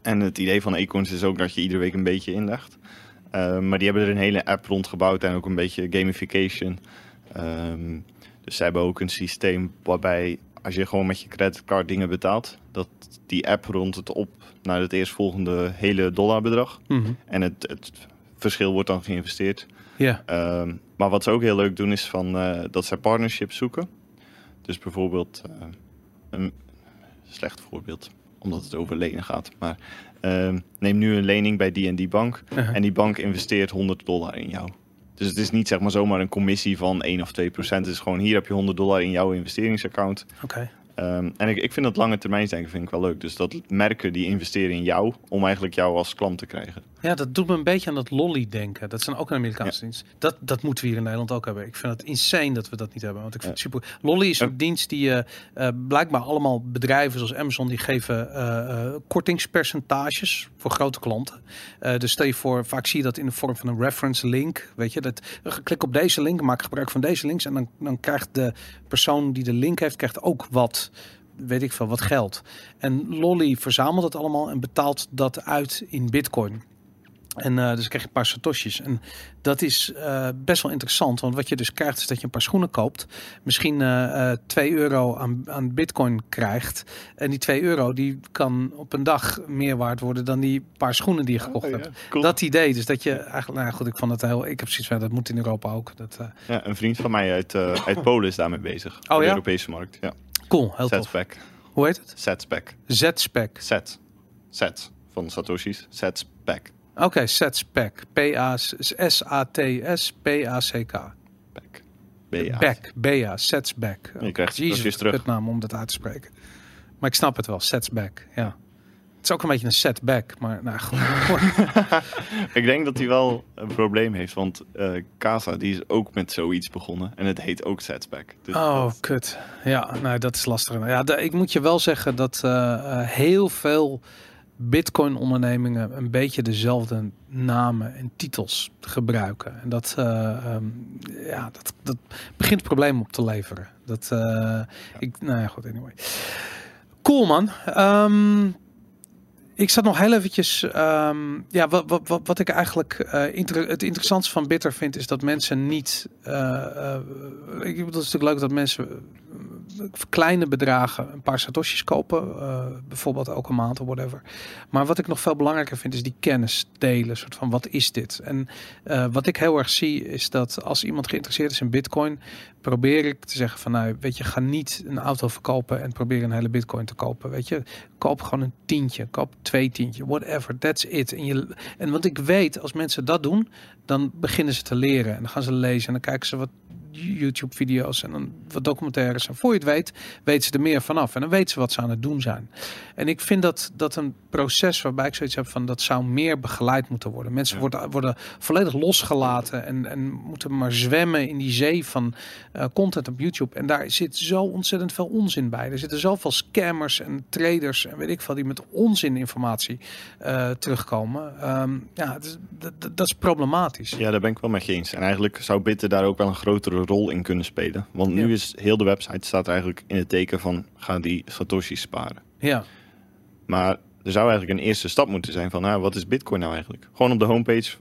En het idee van Acorns is ook dat je iedere week een beetje inlegt. Maar die hebben er een hele app rond gebouwd en ook een beetje gamification. Ehm, dus ze hebben ook een systeem waarbij als je gewoon met je creditcard dingen betaalt, dat die app rond het op naar het eerstvolgende hele dollarbedrag. Mhm. En het, het verschil wordt dan geïnvesteerd. Ja. Ehm, maar wat ze ook heel leuk doen is van, eh, dat zij partnerships zoeken. Dus bijvoorbeeld, eh, een slecht voorbeeld, omdat het over lenen gaat. Maar ehm, neem nu een lening bij die en die bank. En die bank investeert 100 dollar in jou. Dus het is niet zeg maar zomaar een commissie van 1 of 2 procent. Het is gewoon hier heb je 100 dollar in jouw investeringsaccount. Oké. Ehm, en ik, ik vind dat lange termijn denken vind ik wel leuk. Dus dat merken die investeren in jou om eigenlijk jou als klant te krijgen. Ja, dat doet me een beetje aan dat lolly denken. Dat dan ook een Amerikaanse dienst. Dat, dat moeten we hier in Nederland ook hebben. Ik vind het insane dat we dat niet hebben. Want ik vind het super. Lolly is een Ja. dienst die eh, blijkbaar allemaal bedrijven zoals Amazon die geven eh, kortingspercentages voor grote klanten. Dus stel je voor, vaak zie je dat in de vorm van een reference link. Weet je, dat klik op deze link, maak gebruik van deze links en dan, dan krijgt de persoon die de link heeft, krijgt ook wat weet ik veel, wat geld. En Lolly verzamelt het allemaal en betaalt dat uit in bitcoin. En eh, dus krijg je een paar satoshis. En dat is eh, best wel interessant. Want wat je dus krijgt is dat je een paar schoenen koopt. Misschien eh, eh, 2 euro aan, aan bitcoin krijgt. En die 2 euro die kan op een dag meer waard worden dan die paar schoenen die je gekocht Oh, ja. hebt. Cool. Dat idee. Dus dat je eigenlijk, nou goed, ik vond het heel, ik heb zoiets van, dat moet in Europa ook. Dat, Ja, een vriend van mij uit, uit Polen is daarmee bezig. op de Oh, ja? Europese markt. Ja. Cool, heel tof. Setspec. Hoe heet het? Setspec. Z-spec. Set. Set. Van Satoshi's. Setspec. Oké, Z-spec. P-A-S-A-T-S-P-A-C-K. Spec. BA. Back, Bea, sets back. Je krijgt Jezus, terug. kutnaam om dat uit te spreken. Maar ik snap het wel, sets back, ja. Het is ook een beetje een setback, maar nou goed. Ik denk dat hij wel een probleem heeft, want eh Casa die is ook met zoiets begonnen en het heet ook Setspec. Dus Oh, dat- kut. Ja, nou, dat is lastig. Ja, ik moet je wel zeggen dat eh, eh, heel veel Bitcoin-ondernemingen een beetje dezelfde namen en titels gebruiken. En dat, ehm, ja, dat, dat begint problemen op te leveren. Dat, ik, nou ja, goed, anyway. Cool, man. Ehm, ik zat nog heel eventjes. ehm, ja, wat, wat, wat, wat ik eigenlijk eh, het interessantste van Bitter vind, is dat mensen niet. eh, eh, ik bedoel, het is natuurlijk leuk dat mensen kleine bedragen een paar satoshis kopen, eh, bijvoorbeeld elke maand of whatever. Maar wat ik nog veel belangrijker vind, is die kennis delen. Soort van wat is dit? En eh, wat ik heel erg zie, is dat als iemand geïnteresseerd is in Bitcoin, probeer ik te zeggen van nou, weet je, ga niet een auto verkopen en probeer een hele Bitcoin te kopen. Weet je, koop gewoon een tientje, koop twee tientje, whatever, that's it. En, je, en want ik weet, als mensen dat doen, dan beginnen ze te leren en dan gaan ze lezen en dan kijken ze wat YouTube-video's en dan wat documentaires. En voor je het weet, weten ze er meer vanaf en dan weten ze wat ze aan het doen zijn. En ik vind dat dat een proces waarbij ik zoiets heb van dat zou meer begeleid moeten worden. Mensen Ja. worden, worden volledig losgelaten en, en moeten maar zwemmen in die zee van eh, content op YouTube. En daar zit zo ontzettend veel onzin bij. Er zitten zoveel scammers en traders en weet ik veel die met onzin informatie eh, terugkomen. Ehm, ja, dat- dat- dat is problematisch. Ja, daar ben ik wel met je eens. En eigenlijk zou Bitter daar ook wel een grotere rol in kunnen spelen. Want nu Ja. is heel de website staat eigenlijk in het teken van ga die Satoshi's sparen. Ja, Maar er zou eigenlijk een eerste stap moeten zijn van nou, wat is Bitcoin nou eigenlijk? Gewoon op de homepage,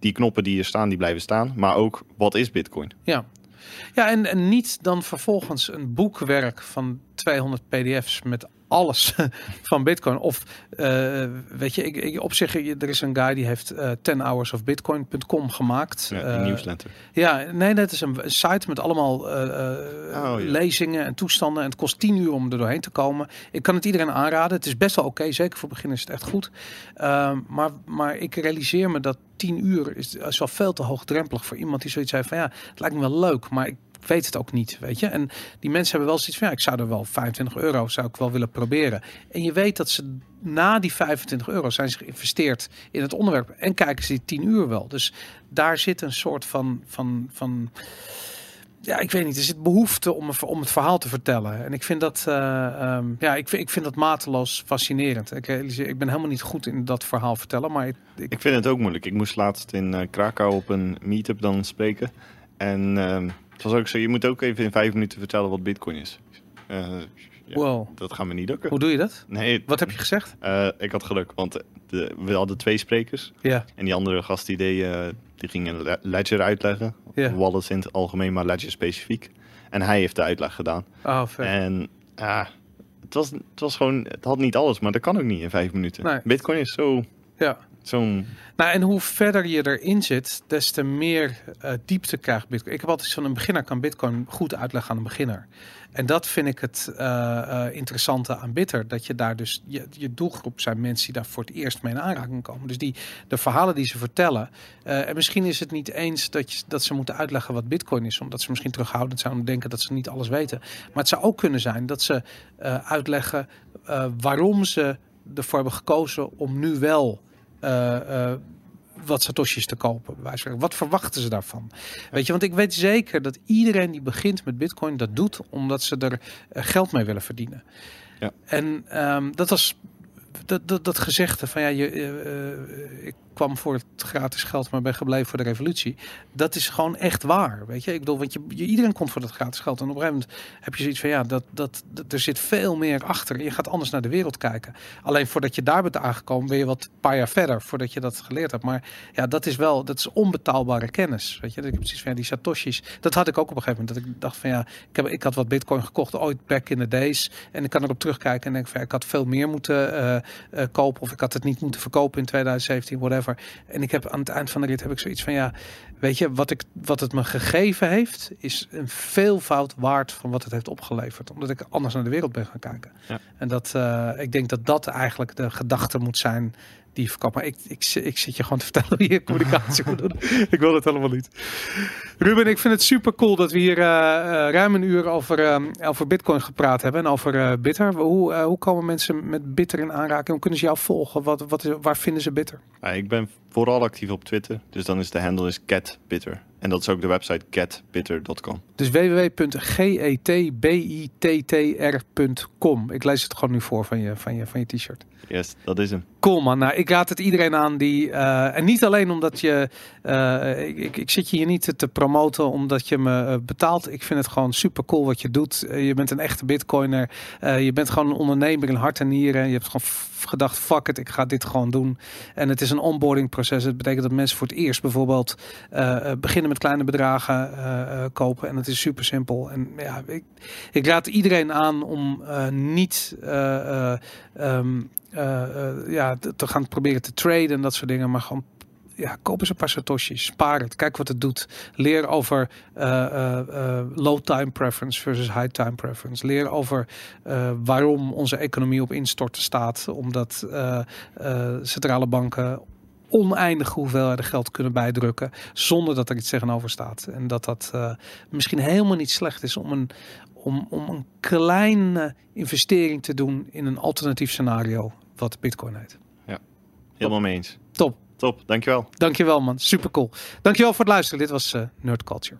die knoppen die er staan, die blijven staan. Maar ook, wat is Bitcoin? ja. Ja, en, en niet dan vervolgens een boekwerk van 200 pdf's met alles van Bitcoin. Of eh, weet je, ik, ik, op zich, er is een guy die heeft eh 10hoursofbitcoin.com gemaakt. Ja, Eh, die newsletter. Ja, nee, dat is een site met allemaal eh, eh, Oh, lezingen en toestanden. En het kost 10 uur om er doorheen te komen. Ik kan het iedereen aanraden. Het is best wel oké, zeker voor beginners is het echt goed. Ehm, maar, maar ik realiseer me dat 10 uur is, is wel veel te hoogdrempelig voor iemand die zoiets heeft van ja, het lijkt me wel leuk, maar ik weet het ook niet, weet je. En die mensen hebben wel zoiets van, ja, ik zou er wel 25 euro, zou ik wel willen proberen. En je weet dat ze na die 25 euro zijn ze geïnvesteerd in het onderwerp en kijken ze die 10 uur wel. Dus daar zit een soort van, van, van ja, ik weet niet. Er zit behoefte om, om het verhaal te vertellen. En ik vind dat, uh, um, ja, ik ik vind dat mateloos fascinerend. Ik, ik ben helemaal niet goed in dat verhaal vertellen, maar ik, ik... vind het ook moeilijk. Ik moest laatst in uh, Krakau op een meetup dan spreken. En uh, het was ook zo, je moet ook even in vijf minuten vertellen wat Bitcoin is. Uh, ja, wow. Dat gaat me niet lukken. Hoe doe je dat? Nee. Wat heb je gezegd? ik had geluk, want de, we hadden twee sprekers. Ja. En die andere gast die deed die ging een ledger uitleggen. Ja. Wallets in het algemeen, maar ledger specifiek. En hij heeft de uitleg gedaan. Oh, vet. En ja, het was, het was gewoon, het had niet alles, maar dat kan ook niet in vijf minuten. Nee. Bitcoin is zo, Ja. Zo'n, Nou, en hoe verder je erin zit, des te meer eh, diepte krijgt Bitcoin. Ik heb altijd van een beginner kan Bitcoin goed uitleggen aan een beginner. En dat vind ik het eh, eh, interessante aan Bitter. Dat je daar dus, je, je doelgroep zijn mensen die daar voor het eerst mee in aanraking komen. Dus die, de verhalen die ze vertellen. en misschien is het niet eens dat, je, dat ze moeten uitleggen wat Bitcoin is. Omdat ze misschien terughoudend zijn om denken dat ze niet alles weten. Maar het zou ook kunnen zijn dat ze uitleggen waarom ze ervoor hebben gekozen om nu wel wat satoshis te kopen. Wat verwachten ze daarvan? Weet je, want ik weet zeker dat iedereen die begint met Bitcoin dat doet omdat ze er eh, geld mee willen verdienen. Ja. En ehm, dat was dat, dat, dat gezegde van ja, je, eh, eh, ik kwam voor het gratis geld, maar ben gebleven voor de revolutie. Dat is gewoon echt waar, weet je. Ik bedoel, want je, iedereen komt voor dat gratis geld. En op een gegeven moment heb je zoiets van ja, dat, dat, dat er zit veel meer achter. Je gaat anders naar de wereld kijken. Alleen voordat je daar bent aangekomen, ben je wat paar jaar verder voordat je dat geleerd hebt. Maar ja, dat is wel, dat is onbetaalbare kennis, weet je. Ik heb precies van die satoshis. Dat had ik ook op een gegeven moment. Dat ik dacht van ja, ik, heb, ik had wat bitcoin gekocht ooit back in the days. En ik kan erop terugkijken en denk van ik had veel meer moeten uh, uh, kopen. Of ik had het niet moeten verkopen in 2017, whatever. En ik heb aan het eind van de rit heb ik zoiets van ja, weet je, wat, ik, wat het me gegeven heeft, is een veelvoud waard van wat het heeft opgeleverd. Omdat ik anders naar de wereld ben gaan kijken. Ja. En dat, uh, ik denk dat dat eigenlijk de gedachte moet zijn die verkoopt. Maar ik, ik, ik zit je gewoon te vertellen hoe je communicatie moet doen. ik wil het helemaal niet. Ruben, ik vind het super cool dat we hier uh, uh, ruim een uur over, uh, over Bitcoin gepraat hebben en over Bitter. Hoe, hoe komen mensen met Bitter in aanraking? Hoe kunnen ze jou volgen? Wat, wat waar vinden ze Bitter? Ja, ik ben vooral actief op Twitter, dus dan is de handle is getbitter. En dat is ook de website getbitter.com. Dus www.getbittr.com. Ik lees het gewoon nu voor van je, van je, van je t-shirt. Yes, dat is hem. Cool man. Nou, ik raad het iedereen aan die... Uh, en niet alleen omdat je... Uh, ik, ik zit je hier niet te promoten omdat je me uh, betaalt. Ik vind het gewoon super cool wat je doet. je bent een echte bitcoiner. je bent gewoon een ondernemer in hart en nieren. Je hebt gewoon gedacht, fuck it, ik ga dit gewoon doen. En het is een onboarding proces. Het betekent dat mensen voor het eerst bijvoorbeeld beginnen met kleine bedragen kopen. En het is super simpel. En ja, ik, ik raad iedereen aan om niet... Uh, uh, ja, te gaan proberen te traden en dat soort dingen. Maar gewoon ja, koop eens een paar satoshis. Spaar het. Kijk wat het doet. Leer over uh, low time preference versus high time preference. Leer over waarom onze economie op instorten staat. Omdat centrale banken oneindige hoeveelheden geld kunnen bijdrukken zonder dat er iets tegenover staat. En dat dat misschien helemaal niet slecht is om een, om, om een kleine investering te doen in een alternatief scenario wat Bitcoin heet. Ja, helemaal mee eens. Top. Top, dankjewel. Dankjewel man, super cool. Dankjewel voor het luisteren. Dit was uh, Nerd Culture.